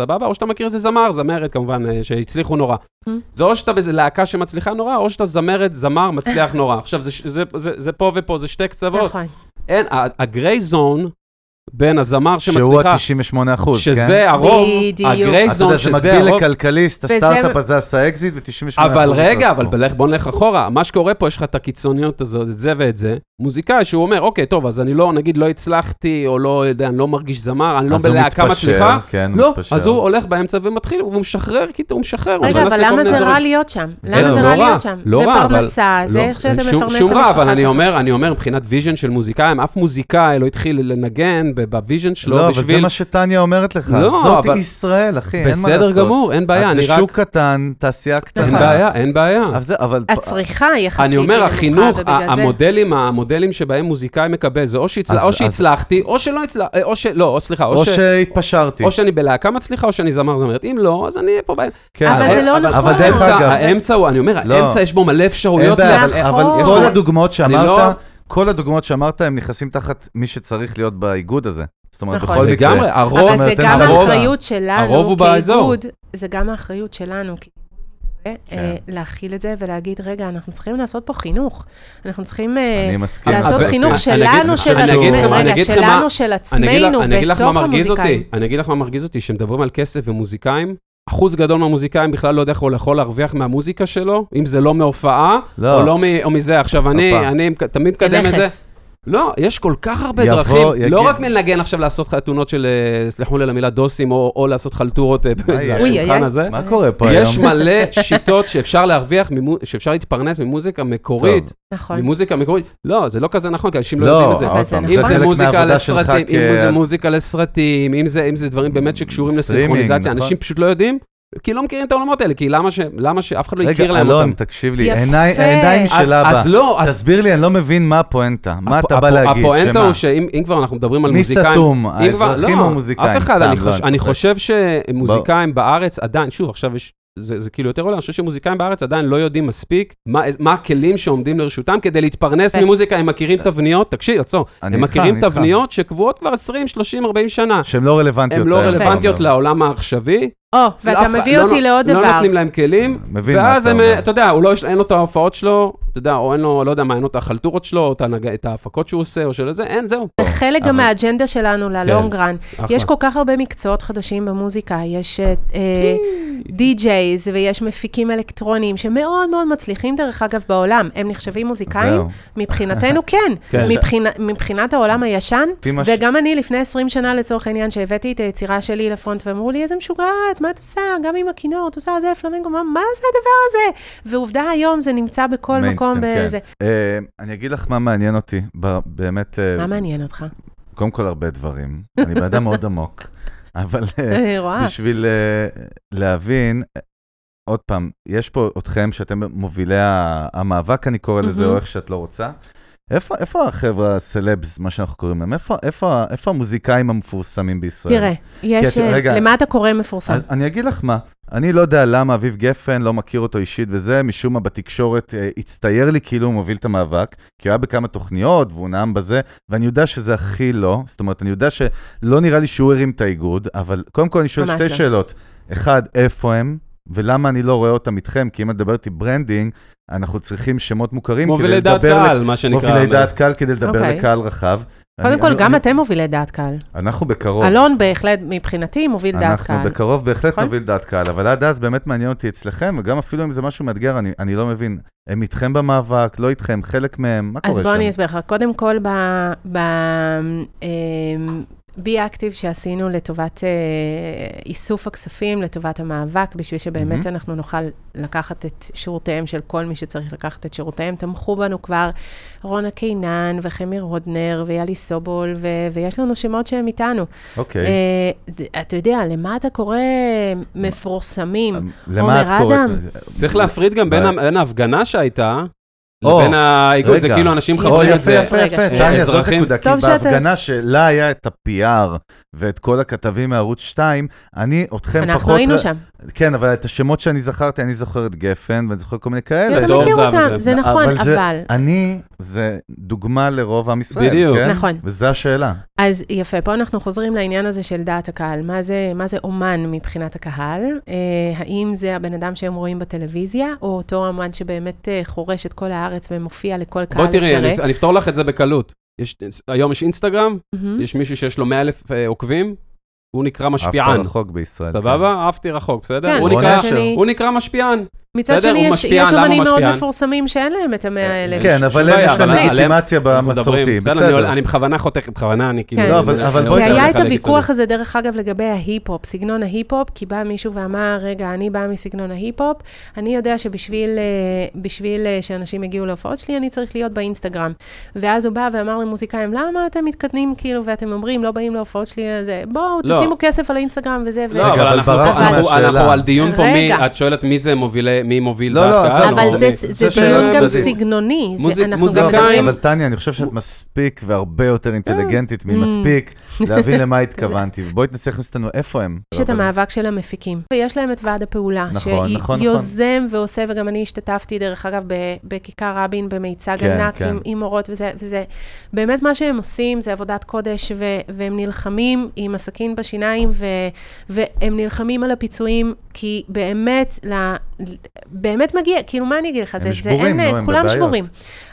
סבבה? או שאתה מכיר איזה זמר, זמרת כמובן, אה, שהצליחו נורא. Mm. זה או שאתה באיזה להקה שמצליחה נורא, או שאתה זמרת, זמר, מצליח <coughs> נורא. עכשיו, זה, זה, זה, זה פה ופה, זה שתי קצוות. נכון. אין, ה gray zone, בין הזמר שמצליחה... שהוא ה-98 אחוז, כן? שזה הרוב, ה gray zone, שזה הרוב. אתה יודע, זה מקביל לכלכליסט, הסטארט-אפ הזה עשה אקזיט ו-98 אחוז. אבל רגע, אבל בוא נלך אחורה. מה שקורה פה, יש לך את הקיצוניות הזאת, את זה ואת זה. מוזיקאי שהוא אומר, אוקיי, טוב, אז אני לא, נגיד, לא הצלחתי, או לא יודע, אני לא מרגיש זמר, אני לא בלהקה מצליחה. כן, לא, אז הוא הולך באמצע ומתחיל, והוא משחרר, כי הוא משחרר. רגע, אבל למה זה רע להיות שם? למה זה רע להיות שם? לא זה פרנסה, זה איך שאתה מפרנס את המשפחה שלך. שום רע, אבל אני אומר, מבחינת vision של מוזיקאים, אף מוזיקאי לא התחיל לנגן ב vision שלו לא, בשביל... לא, אבל זה מה שטניה אומרת לך. לא, זאת אבל... ישראל, אחי, אין מה לעשות. בסדר גמור, אין בעיה, אני רק... זה שוק קטן, תעשייה קטנה. אין בעיה, אין בעיה. אבל זה, אבל... הצריכה יחסית אני אומר, החינוך, המודלים, המודלים שבהם מוזיקאי מקבל, זה או שהצלחתי, או שלא הצלחתי, או שלא, או סליחה, או שהתפשרתי. או שאני בלהקה מצליחה, או שאני זמר זמרת. אם לא, אז אני פה בעיה. כן, אבל זה לא נכון. אבל דרך אגב... האמצע הוא, אני אומר, לא. האמצע יש בו מלא אפשרויות. אבל כל הדוגמאות שאמרת... כל הדוגמאות שאמרת, הם נכנסים תחת מי שצריך להיות באיגוד הזה. זאת אומרת, נכון, בכל מקרה. לגמרי, הרוב, אבל זה גם האחריות שלנו כאיגוד, זה גם האחריות שלנו כן. להכיל את זה ולהגיד, רגע, אנחנו צריכים לעשות פה חינוך. אנחנו צריכים אה, לעשות חינוך שלנו, של שלנו, של עצמנו, בתוך המוזיקאים. אני אגיד לך מה מרגיז אותי, כשמדברים על כסף ומוזיקאים, אחוז גדול מהמוזיקאים בכלל לא יודע איך הוא יכול להרוויח מהמוזיקה שלו, אם זה לא מהופעה, לא. או לא מזה. עכשיו, אני תמיד מקדם את זה. לא, יש כל כך הרבה יבוא, דרכים, יגיד. לא רק מלנגן עכשיו לעשות חתונות של, אה, סלחו לי על המילה דוסים, או, או לעשות חלטורות אה, בשולחן הזה. מה קורה פה היום? יש מלא <laughs> שיטות שאפשר להרוויח, שאפשר להתפרנס ממוזיקה מקורית. נכון. ממוזיקה מקורית. לא, זה לא כזה נכון, כי אנשים לא, לא יודעים את זה. לא, זה אם זה מוזיקה לסרטים, אם זה מוזיקה לסרטים, אם זה דברים באמת שקשורים לסינכרוניזציה, נכון. אנשים פשוט לא יודעים. כי לא מכירים את העולמות האלה, כי למה, ש... למה שאף אחד לא יכיר להם אותם? רגע, אלון, תקשיב לי, העיניים של אבא. אז לא, אז... תסביר לי, אני לא מבין מה הפואנטה. מה אתה בא להגיד? הפואנטה הוא שאם כבר אנחנו מדברים על מוזיקאים... מי סתום? האזרחים או המוזיקאים? אף אחד, אני חושב שמוזיקאים בארץ עדיין, שוב, עכשיו יש... זה, זה כאילו יותר עולה, אני חושב שמוזיקאים בארץ עדיין לא יודעים מספיק מה, מה הכלים שעומדים לרשותם כדי להתפרנס כן. ממוזיקה, הם מכירים תבניות, תקשיב, עצור, הם מכירים תבניות שקבועות כבר 20, 30, 40 שנה. שהן לא רלוונטיות. הן לא רלוונטיות לעולם העכשווי, או, ואתה מביא אותי לא, לעוד דבר. לא נותנים להם כלים, ואז הם, אתה יודע, הוא לא, אין לו את ההופעות שלו, אתה יודע, או אין לו, לא יודע מה, אין לו את החלטורות שלו, או את ההפקות שהוא עושה, או של זה, אין, זהו. זה חלק גם מהאג'נדה שלנו ללונג רן. יש כל כך הרבה מקצועות חדשים במוזיקה, יש די-ג'ייז, ויש מפיקים אלקטרוניים, שמאוד מאוד מצליחים, דרך אגב, בעולם. הם נחשבים מוזיקאים? מבחינתנו, <laughs> כן. כן. מבחינת העולם הישן, וגם אני, לפני 20 שנה, לצורך העניין, שהבאתי את היצירה שלי לפרונט, ואמרו לי, איזה משוגעת, מה את עושה? גם עם הכינור, את עושה זה פלמנגו, מה, מה זה הדבר הזה? ועובדה היום, זה נמצא בכל מקום בזה. כן. Uh, אני אגיד לך מה מעניין אותי, באמת... Uh, מה מעניין אותך? קודם כל הרבה דברים. אני בן אדם מאוד עמוק, <laughs> אבל בשביל להבין, עוד פעם, יש פה אתכם שאתם מובילי המאבק, אני קורא לזה, או איך שאת לא רוצה. איפה, איפה החבר'ה הסלבס, מה שאנחנו קוראים להם? איפה, איפה, איפה המוזיקאים המפורסמים בישראל? תראה, יש... רגע, למה אתה קורא מפורסם? אז, אני אגיד לך מה, אני לא יודע למה אביב גפן, לא מכיר אותו אישית וזה, משום מה בתקשורת אה, הצטייר לי כאילו הוא מוביל את המאבק, כי הוא היה בכמה תוכניות והוא נאם בזה, ואני יודע שזה הכי לא, זאת אומרת, אני יודע שלא נראה לי שהוא הרים את האיגוד, אבל קודם כל אני שואל שתי לא. שאלות. אחד, איפה הם? ולמה אני לא רואה אותם איתכם? כי אם את מדברת עם branding, אנחנו צריכים שמות מוכרים כדי לדבר... מובילי דעת קהל, מה שנקרא. מובילי דעת קהל כדי לדבר okay. אוקיי. לקהל רחב. קודם כל, גם אתם מובילי דעת קהל. אנחנו בקרוב. אלון בהחלט, מבחינתי, מוביל דעת קהל. אנחנו בקרוב בהחלט נכון? מוביל דעת קהל, אבל עד אז באמת מעניין אותי אצלכם, וגם אפילו אם זה משהו מאתגר, אני, אני לא מבין. הם איתכם במאבק, לא איתכם, חלק מהם, מה קורה שם? אז בוא אני אסביר לך. קודם כל, בי אקטיב שעשינו לטובת אה, איסוף הכספים, לטובת המאבק, בשביל שבאמת mm-hmm. אנחנו נוכל לקחת את שירותיהם של כל מי שצריך לקחת את שירותיהם. תמכו בנו כבר רונה קינן וחמי רודנר ויאלי סובול, ו- ויש לנו שמות שהם איתנו. אוקיי. Okay. אה, אתה יודע, למה אתה קורא מפורסמים? למה את קוראת? צריך להפריד גם בין ההפגנה שהייתה, לבין האיגוד, זה כאילו אנשים חברים את זה. יפה, יפה, יפה, טניה, זאת נקודה, כי בהפגנה שלה היה את ה-PR ואת כל הכתבים מערוץ 2, אני, אתכם פחות... אנחנו היינו שם. כן, אבל את השמות שאני זכרתי, אני זוכר את גפן, ואני זוכר כל מיני כאלה. אתה מכיר אותם, זה נכון, אבל... אני, זה דוגמה לרוב עם ישראל, בדיוק. כן? נכון. וזו השאלה. אז יפה, פה אנחנו חוזרים לעניין הזה של דעת הקהל. מה זה, מה זה אומן מבחינת הקהל? אה, האם זה הבן אדם שהם רואים בטלוויזיה, או אותו אומן שבאמת אה, חורש את כל הארץ ומופיע לכל קהל אפשרי? בואי תראי, אני, אני אפתור לך את זה בקלות. יש, היום יש אינסטגרם, mm-hmm. יש מישהו שיש לו 100 אלף אה, עוקבים, הוא נקרא משפיען. עפת רחוק בישראל. סבבה? כן. עפתי רחוק, בסדר? כן, הוא, נקרא, הוא נקרא משפיען. מצד שני, יש, אומנים מאוד מפורסמים שאין להם את המאה אה, האלף. כן, אבל יש להם לגיטימציה במסורתי, בסדר. אני בכוונה חותך, בכוונה אני כאילו... לא, אבל בואי... כי היה את הוויכוח הזה, דרך אגב, לגבי ההיפ-הופ, סגנון ההיפ-הופ, כי בא מישהו ואמר, רגע, אני באה מסגנון ההיפ-הופ, אני יודע שבשביל אה, אה, שאנשים יגיעו להופעות שלי, אני צריך להיות באינסטגרם. ואז הוא בא ואמר למוזיקאים, למה אתם מתקדמים כאילו, ואתם אומרים, לא באים להופעות שלי, בואו, לא. תשימו כסף על האינסטגרם וזה. רגע, אבל ברחנו מהשאלה. אנחנו על דיון פה, את שואלת מי זה מובילי, מי מוביל לא, דעת קהל. אבל זה, זה, זה דיון גם סגנוני. מוזיקאים... אבל טניה, אני חושב שאת מספיק והרבה יותר אינטליגנטית ממספיק להבין למה <laughs> התכוונתי. בואי תנסי להכניס אותנו איפה הם. יש את המאבק של המפיקים, ויש להם את ועד הפעולה, נכון, נכון, שיוזם נכון. ועושה, וגם אני השתתפתי, דרך אגב, בכיכר רבין, במיצג כן, ענק כן. עם מורות, וזה, וזה באמת מה שהם עושים, זה עבודת קודש, והם נלחמים עם הסכין בשיניים, והם נלחמים על הפיצויים, כי באמת, באמת מגיע, כאילו, מה אני אגיד לך? הם זה, שבורים, זה, אין, נו, כולם שבורים.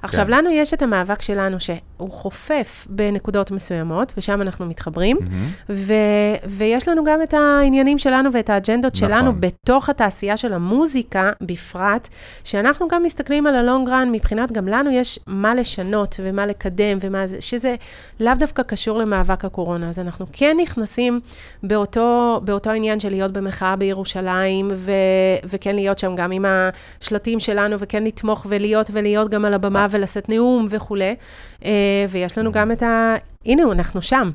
עכשיו, כן. לנו יש את המאבק שלנו, שהוא חופף בנקודות מסוימות, ושם אנחנו מתחברים, mm-hmm. ו, ויש לנו גם את העניינים שלנו ואת האג'נדות נכון. שלנו בתוך התעשייה של המוזיקה בפרט, שאנחנו גם מסתכלים על הלונג רן, מבחינת גם לנו יש מה לשנות ומה לקדם, ומה זה, שזה לאו דווקא קשור למאבק הקורונה. אז אנחנו כן נכנסים באותו, באותו עניין של להיות במחאה בירושלים, ו, וכן להיות שם גם עם השלטים שלנו, וכן לתמוך ולהיות ולהיות גם על הבמה ולשאת נאום וכולי. אה, ויש לנו גם את ה... הנה, אנחנו שם.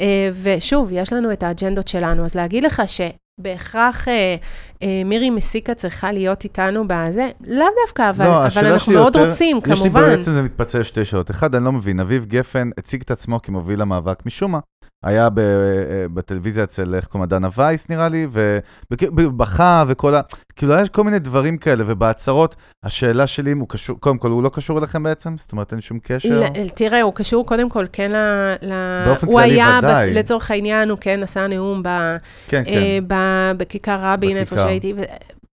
אה, ושוב, יש לנו את האג'נדות שלנו. אז להגיד לך ש... בהכרח אה, אה, מירי מסיקה צריכה להיות איתנו בזה, לאו דווקא, אבל, לא, אבל אנחנו מאוד יותר, רוצים, יש כמובן. יש לי בעצם, זה מתפצל לשתי שאלות. אחד, אני לא מבין, אביב גפן הציג את עצמו כמוביל המאבק משום מה. היה ב, אה, בטלוויזיה אצל, איך קוראים, דנה וייס נראה לי, ובכה וכל ה... כאילו, יש כל מיני דברים כאלה, ובהצהרות, השאלה שלי אם הוא קשור, קודם כל, הוא לא קשור אליכם בעצם? זאת אומרת, אין שום קשר? תראה, הוא קשור קודם כל, כן, ל... באופן כללי, היה, ודאי. לצורך העניין, הוא כן עשה נאום ב, כן, כן. אה, ב, בכיכר רבין, איפה שהייתי.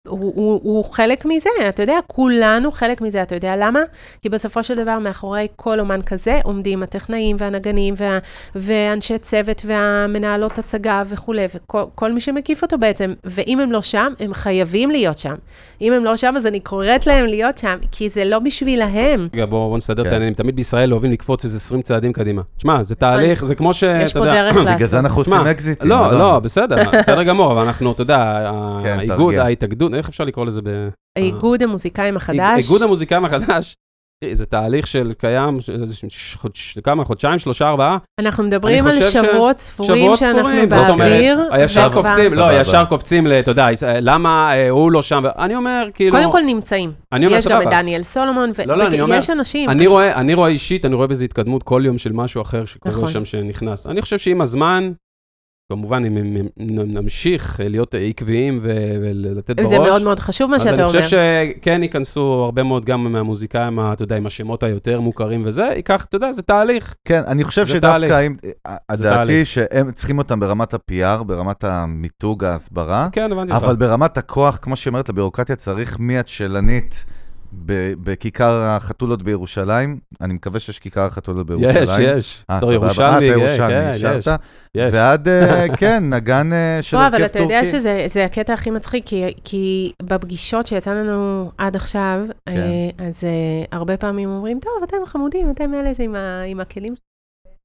הוא, הוא, הוא חלק מזה, אתה יודע, כולנו חלק מזה, אתה יודע למה? כי בסופו של דבר, מאחורי כל אומן כזה עומדים הטכנאים והנגנים וה, ואנשי צוות והמנהלות הצגה וכולי, וכל מי שמקיף אותו בעצם, ואם הם לא שם, הם חייבים להיות שם. אם הם לא שם, אז אני קוראת להם להיות שם, כי זה לא בשבילהם. רגע, בואו בוא נסדר את כן. העניינים. תמיד בישראל אוהבים לקפוץ איזה 20 צעדים קדימה. תשמע, זה תהליך, זה כמו ש... יש פה דרך לעשות. בגלל זה אנחנו עושים אקזיטים. לא, לא, בסדר, בסדר גמור, אבל אנחנו, אתה יודע, כן, האיגוד, ההתאגדות, איך אפשר לקרוא לזה ב... האיגוד המוזיקאים החדש. איגוד המוזיקאים החדש. זה תהליך של קיים, כמה, חודשיים, שלושה, ארבעה? אנחנו מדברים על שבועות ספורים שאנחנו באוויר. ישר קופצים, לא, ישר קופצים, אתה יודע, למה אה, הוא לא שם? אני אומר, כאילו... קודם כל נמצאים. יש גם את דניאל סולומון, ויש אנשים. אני רואה אישית, אני רואה בזה התקדמות כל יום של משהו אחר שקורה נכון. שם שנכנס. אני חושב שעם הזמן... כמובן, אם נמשיך להיות עקביים ולתת בראש. זה מאוד מאוד חשוב מה שאתה אומר. אז אני חושב שכן ייכנסו הרבה מאוד גם מהמוזיקאים, אתה יודע, עם השמות היותר מוכרים וזה, ייקח, אתה יודע, זה תהליך. כן, אני חושב שדווקא, הדעתי שהם צריכים אותם ברמת ה-PR, ברמת המיתוג, ההסברה. כן, הבנתי אותך. אבל ברמת הכוח, כמו שהיא אומרת, לביורוקרטיה צריך מהצ'לנית. בכיכר החתולות בירושלים, אני מקווה שיש כיכר החתולות בירושלים. יש, יש. אה, סבבה. ירושלמי, אה, אתה ירושלמי, אישרת. ועד, אה, <laughs> כן, נגן אה, של הרכב טורקי. אבל אתה יודע שזה הקטע הכי מצחיק, כי בפגישות שיצא לנו עד עכשיו, כן. אז הרבה פעמים אומרים, טוב, אתם חמודים, אתם אלה עם הכלים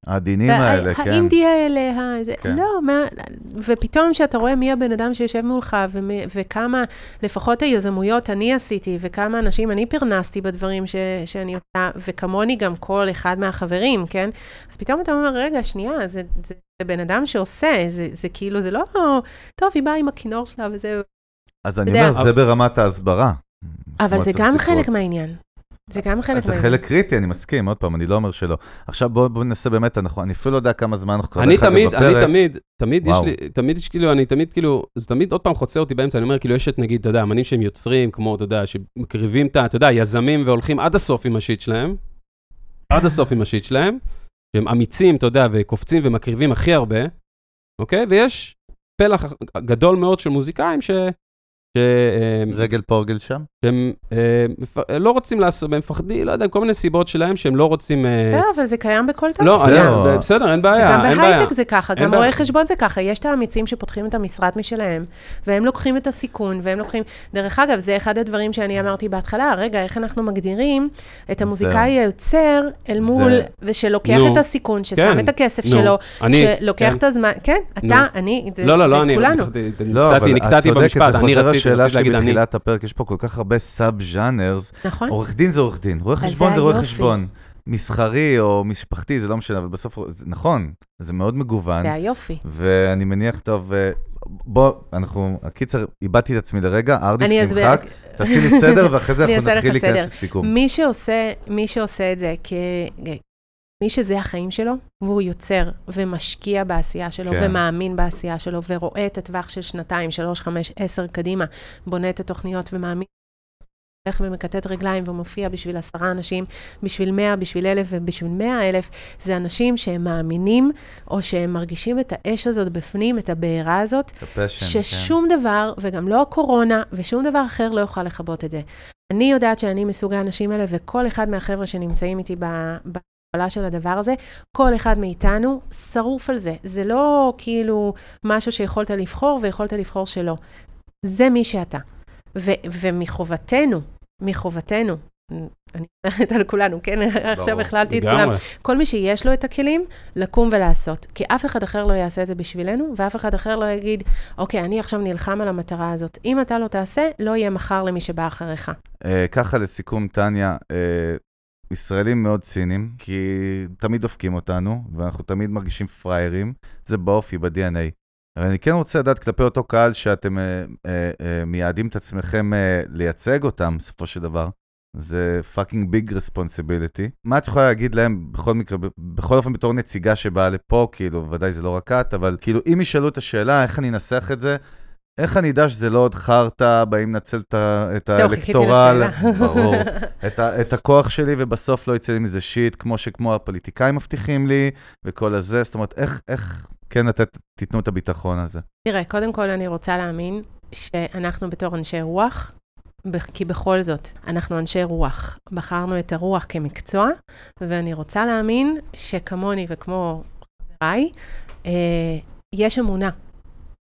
העדינים האלה, כן. האינדי האלה, זה, כן. לא, מה, ופתאום כשאתה רואה מי הבן אדם שיושב מולך, ומי, וכמה, לפחות היזמויות אני עשיתי, וכמה אנשים אני פרנסתי בדברים ש, שאני עושה, וכמוני גם כל אחד מהחברים, כן? אז פתאום אתה אומר, רגע, שנייה, זה, זה, זה בן אדם שעושה, זה, זה כאילו, זה לא, טוב, היא באה עם הכינור שלה וזהו. אז אני אומר, זה ברמת ההסברה. אבל זה גם חלק מהעניין. זה גם חלק זה חלק קריטי, אני מסכים, עוד פעם, אני לא אומר שלא. עכשיו בואו ננסה באמת, אני אפילו לא יודע כמה זמן אנחנו כבר אגב בפרק. אני תמיד, תמיד יש לי, תמיד יש כאילו, אני תמיד כאילו, זה תמיד עוד פעם חוצה אותי באמצע, אני אומר, כאילו, יש את נגיד, אתה יודע, אמנים שהם יוצרים, כמו, אתה יודע, שמקריבים את ה... אתה יודע, יזמים והולכים עד הסוף עם השיט שלהם, עד הסוף עם השיט שלהם, שהם אמיצים, אתה יודע, וקופצים ומקריבים הכי הרבה, אוקיי? ויש פלח גדול מאוד של מוזיקאים ש... ש... רגל פה רגל שם? שהם אה, לא רוצים לעשות, הם מפחדים, לא יודע, כל מיני סיבות שלהם שהם לא רוצים... אה... לא, אבל זה קיים בכל תעשייה. לא, אני, בסדר, אין בעיה, אין בעיה. גם בהייטק זה ככה, גם רואי חשבון זה ככה. יש את האמיצים שפותחים את המשרד משלהם, והם לוקחים את הסיכון, והם לוקחים... דרך אגב, זה אחד הדברים שאני אמרתי בהתחלה, רגע, איך אנחנו מגדירים את המוזיקאי היוצר אל מול, זה... ושלוקח נו, את הסיכון, ששם כן, את הכסף נו, שלו, אני, שלוקח כן. את הזמן, כן, אתה, נו. אני, זה, לא, לא, לא, זה כולנו. לא, אבל את חוזר לשאלה שבתחילת הפרק, יש פה כל כך הרבה סאב ז'אנרס. נכון. עורך דין זה עורך דין, רואה חשבון זה רואה חשבון. מסחרי או משפחתי, זה לא משנה, אבל בסוף, זה נכון, זה מאוד מגוון. זה היופי. ואני מניח, טוב, אה, בוא, אנחנו, הקיצר, איבדתי את עצמי לרגע, ארדיסק נמחק, תעשי לי סדר, ואחרי זה <laughs> אנחנו נתחיל להיכנס לסיכום. מי שעושה, מי שעושה את זה כ... מי שזה החיים שלו, והוא יוצר ומשקיע בעשייה שלו, כן. ומאמין בעשייה שלו, ורואה את הטווח של שנתיים, שלוש, חמש, עשר קדימה, בונה את התוכניות ומאמין הולך ומקטט רגליים ומופיע בשביל עשרה אנשים, בשביל מאה, בשביל אלף ובשביל מאה אלף, זה אנשים שהם מאמינים, או שהם מרגישים את האש הזאת בפנים, את הבעירה הזאת, הפשן, ששום כן. דבר, וגם לא הקורונה, ושום דבר אחר לא יוכל לכבות את זה. אני יודעת שאני מסוג האנשים האלה, וכל אחד מהחבר'ה שנמצאים איתי בהתחלה של הדבר הזה, כל אחד מאיתנו שרוף על זה. זה לא כאילו משהו שיכולת לבחור ויכולת לבחור שלא. זה מי שאתה. ומחובתנו, מחובתנו, אני אומרת על כולנו, כן? עכשיו הכללתי את כולם. כל מי שיש לו את הכלים, לקום ולעשות. כי אף אחד אחר לא יעשה את זה בשבילנו, ואף אחד אחר לא יגיד, אוקיי, אני עכשיו נלחם על המטרה הזאת. אם אתה לא תעשה, לא יהיה מחר למי שבא אחריך. אה, ככה לסיכום, טניה, אה, ישראלים מאוד ציניים, כי תמיד דופקים אותנו, ואנחנו תמיד מרגישים פראיירים. זה באופי, ב-DNA. אבל אני כן רוצה לדעת כלפי אותו קהל שאתם אה, אה, אה, מייעדים את עצמכם אה, לייצג אותם, בסופו של דבר. זה fucking big responsibility. מה את יכולה להגיד להם בכל מקרה, בכל אופן בתור נציגה שבאה לפה, כאילו, ודאי זה לא רק את, אבל כאילו, אם ישאלו את השאלה, איך אני אנסח את זה, איך אני אדע שזה לא עוד חרטא, באים לנצל את האלקטורל, <laughs> ברור, את, את הכוח שלי, ובסוף לא יצא לי מזה שיט, כמו שכמו הפוליטיקאים מבטיחים לי, וכל הזה, זאת אומרת, איך, איך כן לתת, תיתנו את הביטחון הזה? תראה, קודם כל אני רוצה להאמין שאנחנו בתור אנשי רוח, כי בכל זאת, אנחנו אנשי רוח. בחרנו את הרוח כמקצוע, ואני רוצה להאמין שכמוני וכמו חבריי, אה, יש אמונה.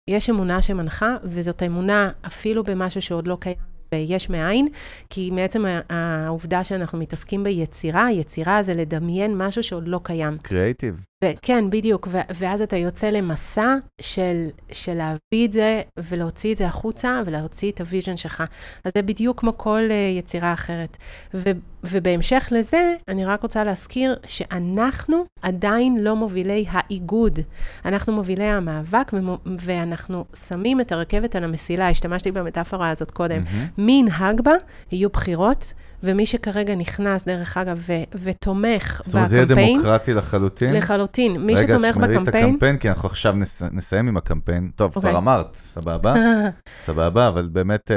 יש אמונה שמנחה, וזאת אמונה אפילו במשהו שעוד לא קיים ביש מאין, כי מעצם העובדה שאנחנו מתעסקים ביצירה, יצירה זה לדמיין משהו שעוד לא קיים. קריאייטיב. כן, בדיוק, ואז אתה יוצא למסע של, של להביא את זה ולהוציא את זה החוצה ולהוציא את ה vision שלך. אז זה בדיוק כמו כל אה, יצירה אחרת. ו- ובהמשך לזה, אני רק רוצה להזכיר שאנחנו עדיין לא מובילי האיגוד. אנחנו מובילי המאבק, ו- ואנחנו שמים את הרכבת על המסילה. השתמשתי במטאפורה הזאת קודם. Mm-hmm. מי ינהג בה, יהיו בחירות. ומי שכרגע נכנס, דרך אגב, ו- ותומך בקמפיין... זאת אומרת, זה יהיה דמוקרטי לחלוטין? לחלוטין. מי רגע, שתומך בקמפיין... רגע, תשמרי את הקמפיין, כי אנחנו עכשיו נס... נסיים עם הקמפיין. טוב, okay. כבר אוקיי. אמרת, סבבה, <laughs> סבבה, אבל באמת...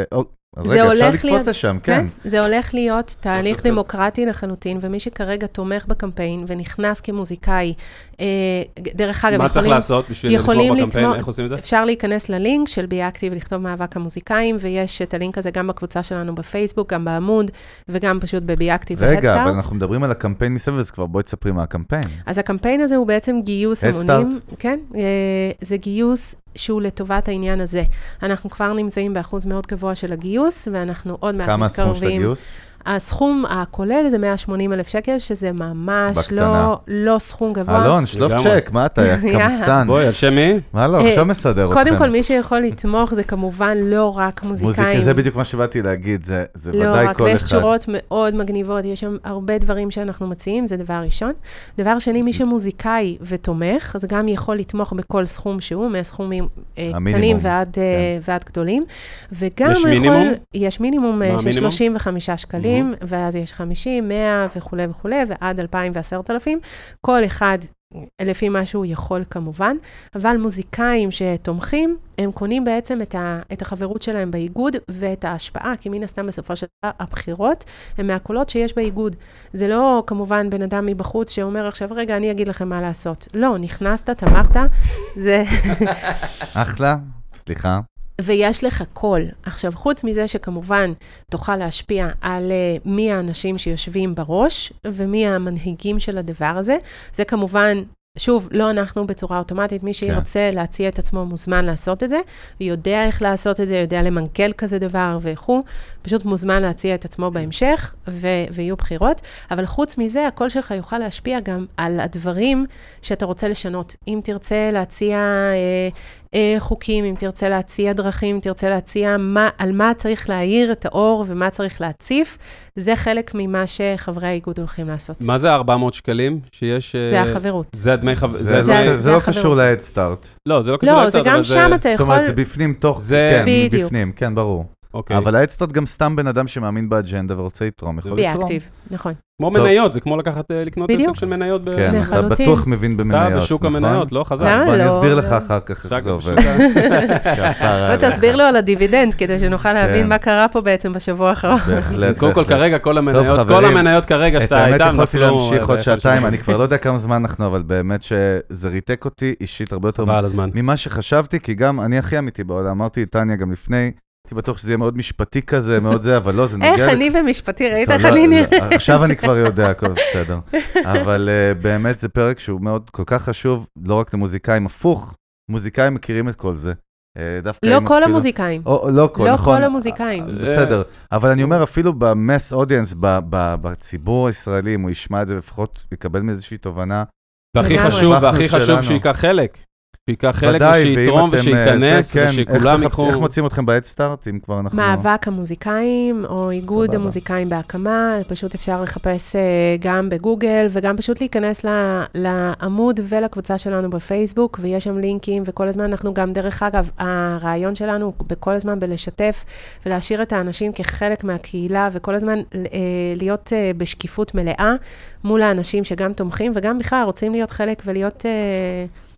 אז רגע, אפשר לקפוץ לשם, כן. כן. זה הולך להיות תהליך דמוקרטי לחלוטין, ומי שכרגע תומך בקמפיין ונכנס כמוזיקאי, אה, דרך אגב, מה צריך לעשות בשביל לתמוך בקמפיין? איך עושים את זה? אפשר להיכנס ללינק של ביאקטיב ולכתוב מאבק המוזיקאים, ויש את הלינק הזה גם בקבוצה שלנו בפייסבוק, גם בעמוד, וגם פשוט בביאקטיב והדסטארט. רגע, אבל אנחנו מדברים על הקמפיין מסביב, אז כבר בואי תספרי מה הקמפיין. אז הקמפיין הזה הוא בעצם גיוס המונים. כן, אה, זה גיוס שהוא לטובת העניין הזה. אנחנו כבר נמצאים באחוז מאוד גבוה של הגיוס, ואנחנו עוד מעט מתקרבים. כמה הסכום של הגיוס? הסכום הכולל זה 180 אלף שקל, שזה ממש לא, לא סכום גבוה. אלון, שלוף צ'ק, מה אתה, <laughs> קמצן. בואי, על שם מי? מה לא, עכשיו מסדר אתכם. קודם כל, מי שיכול לתמוך זה כמובן לא רק מוזיקאים. מוזיקה, זה בדיוק מה שבאתי להגיד, זה, זה לא ודאי רק, כל אחד. לא רק, ויש שורות מאוד מגניבות, יש שם הרבה דברים שאנחנו מציעים, זה דבר ראשון. דבר שני, מי שמוזיקאי ותומך, אז גם יכול לתמוך בכל סכום שהוא, מהסכומים אה, קטנים ועד, אה, כן. ועד גדולים. וגם יש יכול... מינימום? יש מינימום אה, של 35 שקלים. אנשים, mm-hmm. ואז יש 50, 100 וכולי וכולי, ועד 2,000 ו-10,000. כל אחד לפי מה שהוא יכול כמובן, אבל מוזיקאים שתומכים, הם קונים בעצם את, ה, את החברות שלהם באיגוד ואת ההשפעה, כי מן הסתם בסופו של דבר הבחירות הם מהקולות שיש באיגוד. זה לא כמובן בן אדם מבחוץ שאומר עכשיו, רגע, אני אגיד לכם מה לעשות. לא, נכנסת, תמכת, זה... אחלה, סליחה. ויש לך קול. עכשיו, חוץ מזה שכמובן תוכל להשפיע על uh, מי האנשים שיושבים בראש ומי המנהיגים של הדבר הזה, זה כמובן שוב, לא אנחנו בצורה אוטומטית, מי כן. שירצה כן. להציע את עצמו מוזמן לעשות את זה, ויודע איך לעשות את זה, יודע למנכ"ל כזה דבר וכו', פשוט מוזמן להציע את עצמו בהמשך, ו- ויהיו בחירות. אבל חוץ מזה, הקול שלך יוכל להשפיע גם על הדברים שאתה רוצה לשנות. אם תרצה להציע אה, חוקים, אם תרצה להציע דרכים, אם תרצה להציע מה, על מה צריך להאיר את האור ומה צריך להציף, זה חלק ממה שחברי האיגוד הולכים לעשות. מה זה 400 שקלים שיש... זה החברות. זה דמי חברות. זה, זה, זה, זה לא קשור ל-Head לא, זה לא קשור ל-Head לא, זה גם שם אתה יכול... זאת אומרת, זה בפנים, תוך... זה... כן, בדיוק. בפנים, כן, ברור. אוקיי. אבל האדסטארט גם סתם בן אדם שמאמין באג'נדה ורוצה לתרום, יכול לתרום. באקטיב, נכון. כמו מניות, זה כמו לקחת, אה, לקנות עסק של מניות. כן, אתה בטוח מבין במניות, אתה בשוק נכון? המניות, לא חזק. למה לא? אני אסביר לך אחר כך איך זה עובד. <laughs> תסביר לו על הדיבידנד, כדי שנוכל להבין כן. מה קרה פה בעצם בשבוע האחרון. בהחלט. <laughs> קודם כל, כרגע כל המניות, כל המניות כרגע שאתה איתן, נפלו. את האמת יכולתי להמשיך עוד שעתיים, אני כבר לא יודע כמה זמן אנחנו, אבל באמת שזה ריתק אותי אישית הרבה יותר ממה שחשבתי, כי גם אני הכי אמיתי בעולם, אמרתי טניה גם לפני, הייתי בטוח שזה יהיה מאוד משפטי כזה, מאוד זה, אבל לא, זה <laughs> נוגע... איך אני ומשפטי, ראית איך אני נראית? עכשיו אני כבר יודע, <laughs> הכל בסדר. אבל אה, באמת זה פרק שהוא מאוד כל כך חשוב, לא רק למוזיקאים, הפוך, מוזיקאים מכירים את כל זה. אה, דווקא לא כל המוזיקאים. לא כל, לא נכון. כל המוזיקאים. אה, בסדר, אבל אני אומר, אפילו במס אודיאנס, בציבור הישראלי, אם הוא ישמע את זה, לפחות יקבל מאיזושהי תובנה. והכי חשוב, והכי חשוב שייקח חלק. שייקח חלק ושיתרום אה, ושייכנס, כן, ושכולם ייקחו... איך מוצאים אתכם בהדסטארט, אם כבר אנחנו... מאבק המוזיקאים, או איגוד. המוזיקאים בהקמה, פשוט אפשר לחפש אה, גם בגוגל, וגם פשוט להיכנס לעמוד ולקבוצה שלנו בפייסבוק, ויש שם לינקים, וכל הזמן אנחנו גם, דרך אגב, הרעיון שלנו הוא בכל הזמן בלשתף ולהשאיר את האנשים כחלק מהקהילה, וכל הזמן אה, להיות בשקיפות מלאה מול האנשים שגם תומכים, וגם בכלל רוצים להיות חלק ולהיות...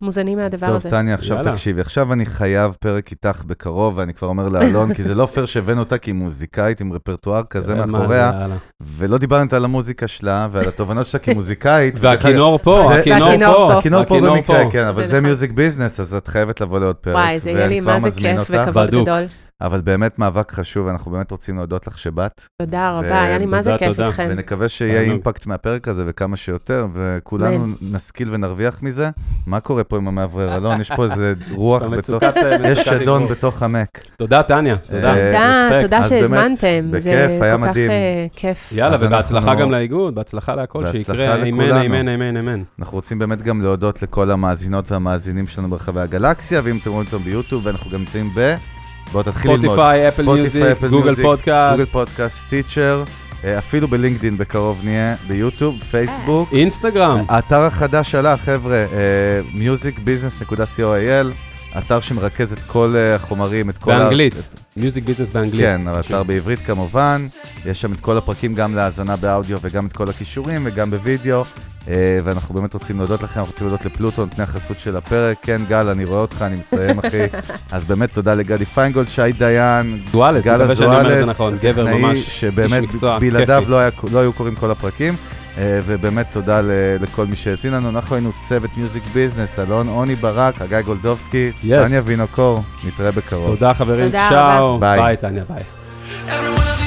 מוזנים מהדבר טוב, הזה. טוב, טניה, עכשיו יאללה. תקשיבי, עכשיו אני חייב פרק איתך בקרוב, ואני כבר אומר לאלון, כי זה לא פייר שהבאנו אותה כי היא מוזיקאית עם רפרטואר כזה מאחוריה, ולא דיברנו על המוזיקה שלה ועל התובנות שלה כמוזיקאית. <laughs> והכינור פה, הכינור פה. הכינור פה במקרה, כן, אבל זה מיוזיק ביזנס, אז את חייבת לבוא לעוד פרק. וואי, זה יהיה לי מה זה כיף וכבוד גדול. אבל באמת מאבק חשוב, ואנחנו באמת רוצים להודות לך שבאת. תודה רבה, היה לי מה זה כיף איתכם. ונקווה שיהיה אימפקט מהפרק הזה וכמה שיותר, וכולנו נשכיל ונרוויח מזה. מה קורה פה עם המאוורר? אלון, יש פה איזה <laughs> רוח בתוך, אה, יש שדון בתוך המק. תודה, טניה. תודה. תודה, תודה שהזמנתם. בכיף, היה מדהים. אה, כיף. יאללה, ובהצלחה גם לאיגוד, בהצלחה להכל, שיקרה, אמן, אמן, אמן, אמן. אנחנו רוצים באמת גם להודות לכל המאזינות והמאזינים שלנו ברחבי הגלקסיה, ואם אתם רואים אותם ביוטיוב, ואנחנו גם נמצאים ב... בוא תתחיל ללמוד. ספוטיפיי, Apple Music, Google Podcast. Google Podcast, Stitcher. אפילו בלינקדין בקרוב נהיה, ביוטיוב, פייסבוק. אינסטגרם. האתר החדש שלך, חבר'ה, musicbusiness.co.il, אתר שמרכז את כל אה, החומרים, את כל... באנגלית, Music Business באנגלית. כן, אתר בעברית כמובן. יש שם את כל הפרקים גם להאזנה באודיו וגם את כל הקישורים וגם בווידאו. אה, ואנחנו באמת רוצים להודות לכם, אנחנו רוצים להודות לפלוטו, נותני החסות של הפרק. כן, גל, אני רואה אותך, אני מסיים, אחי. <laughs> אז באמת תודה לגדי פיינגולד, שי דיין, זואלס, גל הזואלס, נכון, גבר ממש, שבאמת בלעדיו לא, לא היו קורים כל הפרקים. אה, ובאמת תודה לכל מי שהאזין לנו. אנחנו היינו צוות Music Business, אלון עוני ברק, הגיא גולדובסקי, טניה וינוקור, נתראה בקרוב. תודה חברים, צ'או. ביי, טניה, ביי.